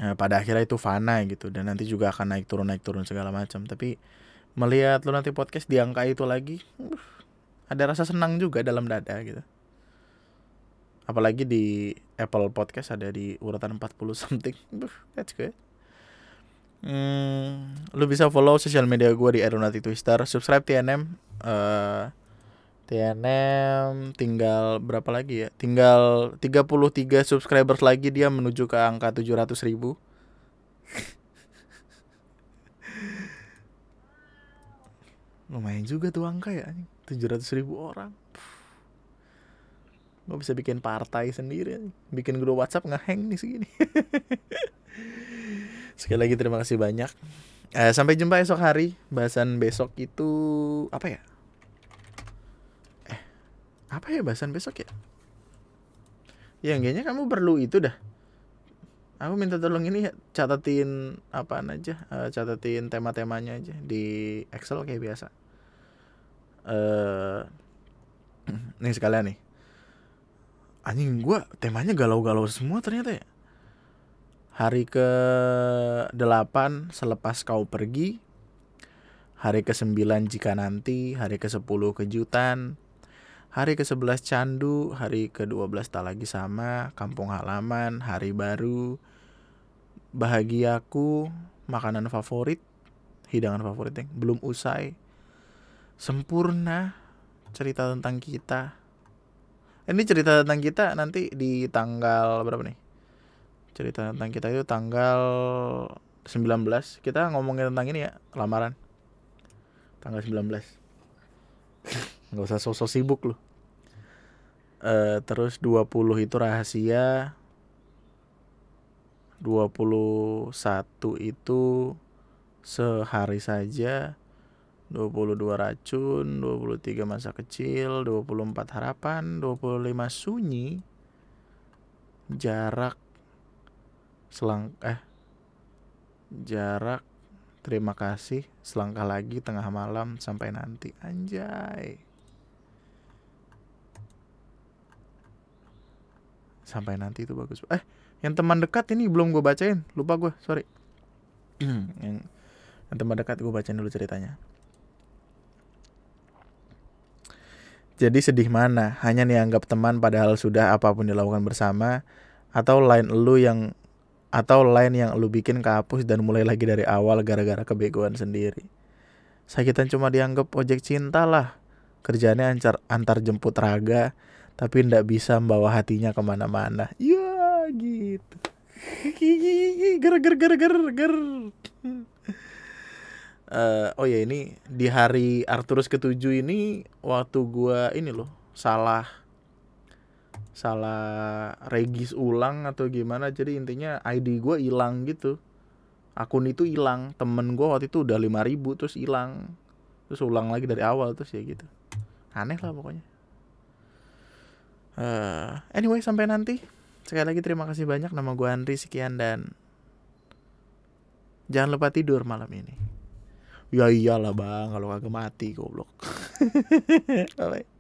eh, pada akhirnya itu fana gitu dan nanti juga akan naik turun naik turun segala macam. Tapi melihat lu nanti podcast di angka itu lagi uh, ada rasa senang juga dalam dada gitu. Apalagi di Apple Podcast ada di urutan 40 something. [LAUGHS] Uh, that's good Hmm, lu bisa follow sosial media gue di Aeronautic Twister, subscribe TNM, eh TNM tinggal berapa lagi ya? Tinggal 33 subscribers lagi dia menuju ke angka 700 ribu. [LAUGHS] Lumayan juga tuh angka ya, anjing. 700 ribu orang. Gue bisa bikin partai sendiri, bikin grup WhatsApp ngeheng nih segini. [LAUGHS] Sekali lagi terima kasih banyak. Eh, sampai jumpa esok hari. Bahasan besok itu apa ya? Eh, apa ya bahasan besok ya? Ya kayaknya kamu perlu itu dah. Aku minta tolong ini catatin apaan aja, eh, catatin tema-temanya aja di Excel kayak biasa. Eh, [CLEARS THROAT] nih sekalian nih. Anjing gua temanya galau-galau semua ternyata ya hari ke 8 selepas kau pergi. Hari ke 9 jika nanti. Hari ke 10 kejutan. Hari ke-11 candu, hari ke-12 tak lagi sama, kampung halaman, hari baru, bahagiaku, makanan favorit, hidangan favorit yang belum usai, sempurna, cerita tentang kita. Ini cerita tentang kita nanti di tanggal berapa nih? Cerita tentang kita itu tanggal 19. Kita ngomongin tentang ini ya, lamaran. Tanggal 19. [LAUGHS] Nggak usah sosok sibuk loh. Eh, terus 20 itu rahasia 21 itu sehari saja 22 racun 23 masa kecil 24 harapan 25 sunyi jarak selang eh jarak terima kasih selangkah lagi tengah malam sampai nanti. Anjay. Sampai nanti itu bagus. Eh yang teman dekat ini belum gue bacain. Lupa gue sorry. [CLEARS THROAT] Yang yang teman dekat gue bacain dulu ceritanya. Jadi sedih mana? Hanya dianggap teman padahal sudah apa pun dilakukan bersama atau lain lu yang atau lain yang lu bikin kehapus dan mulai lagi dari awal gara-gara kebegoan sendiri. Sakitan cuma dianggap ojek cinta lah. Kerjanya antar antar jemput raga tapi ndak bisa membawa hatinya ke mana-mana. Ya gitu. [LAUGHS] Ger ger ger ger ger. [LAUGHS] Eh, oh ya ini di hari Arturus ketujuh ini waktu gua ini loh salah salah regis ulang atau gimana jadi intinya ID gua hilang gitu. Akun itu hilang temen gua waktu itu udah 5000 terus hilang. Terus ulang lagi dari awal terus ya gitu. Aneh lah pokoknya. Eh, anyway sampai nanti. Sekali lagi terima kasih banyak nama gua Andri sekian dan jangan lupa tidur malam ini. Ya iyalah bang kalau kagak mati goblok. [LAUGHS] Bye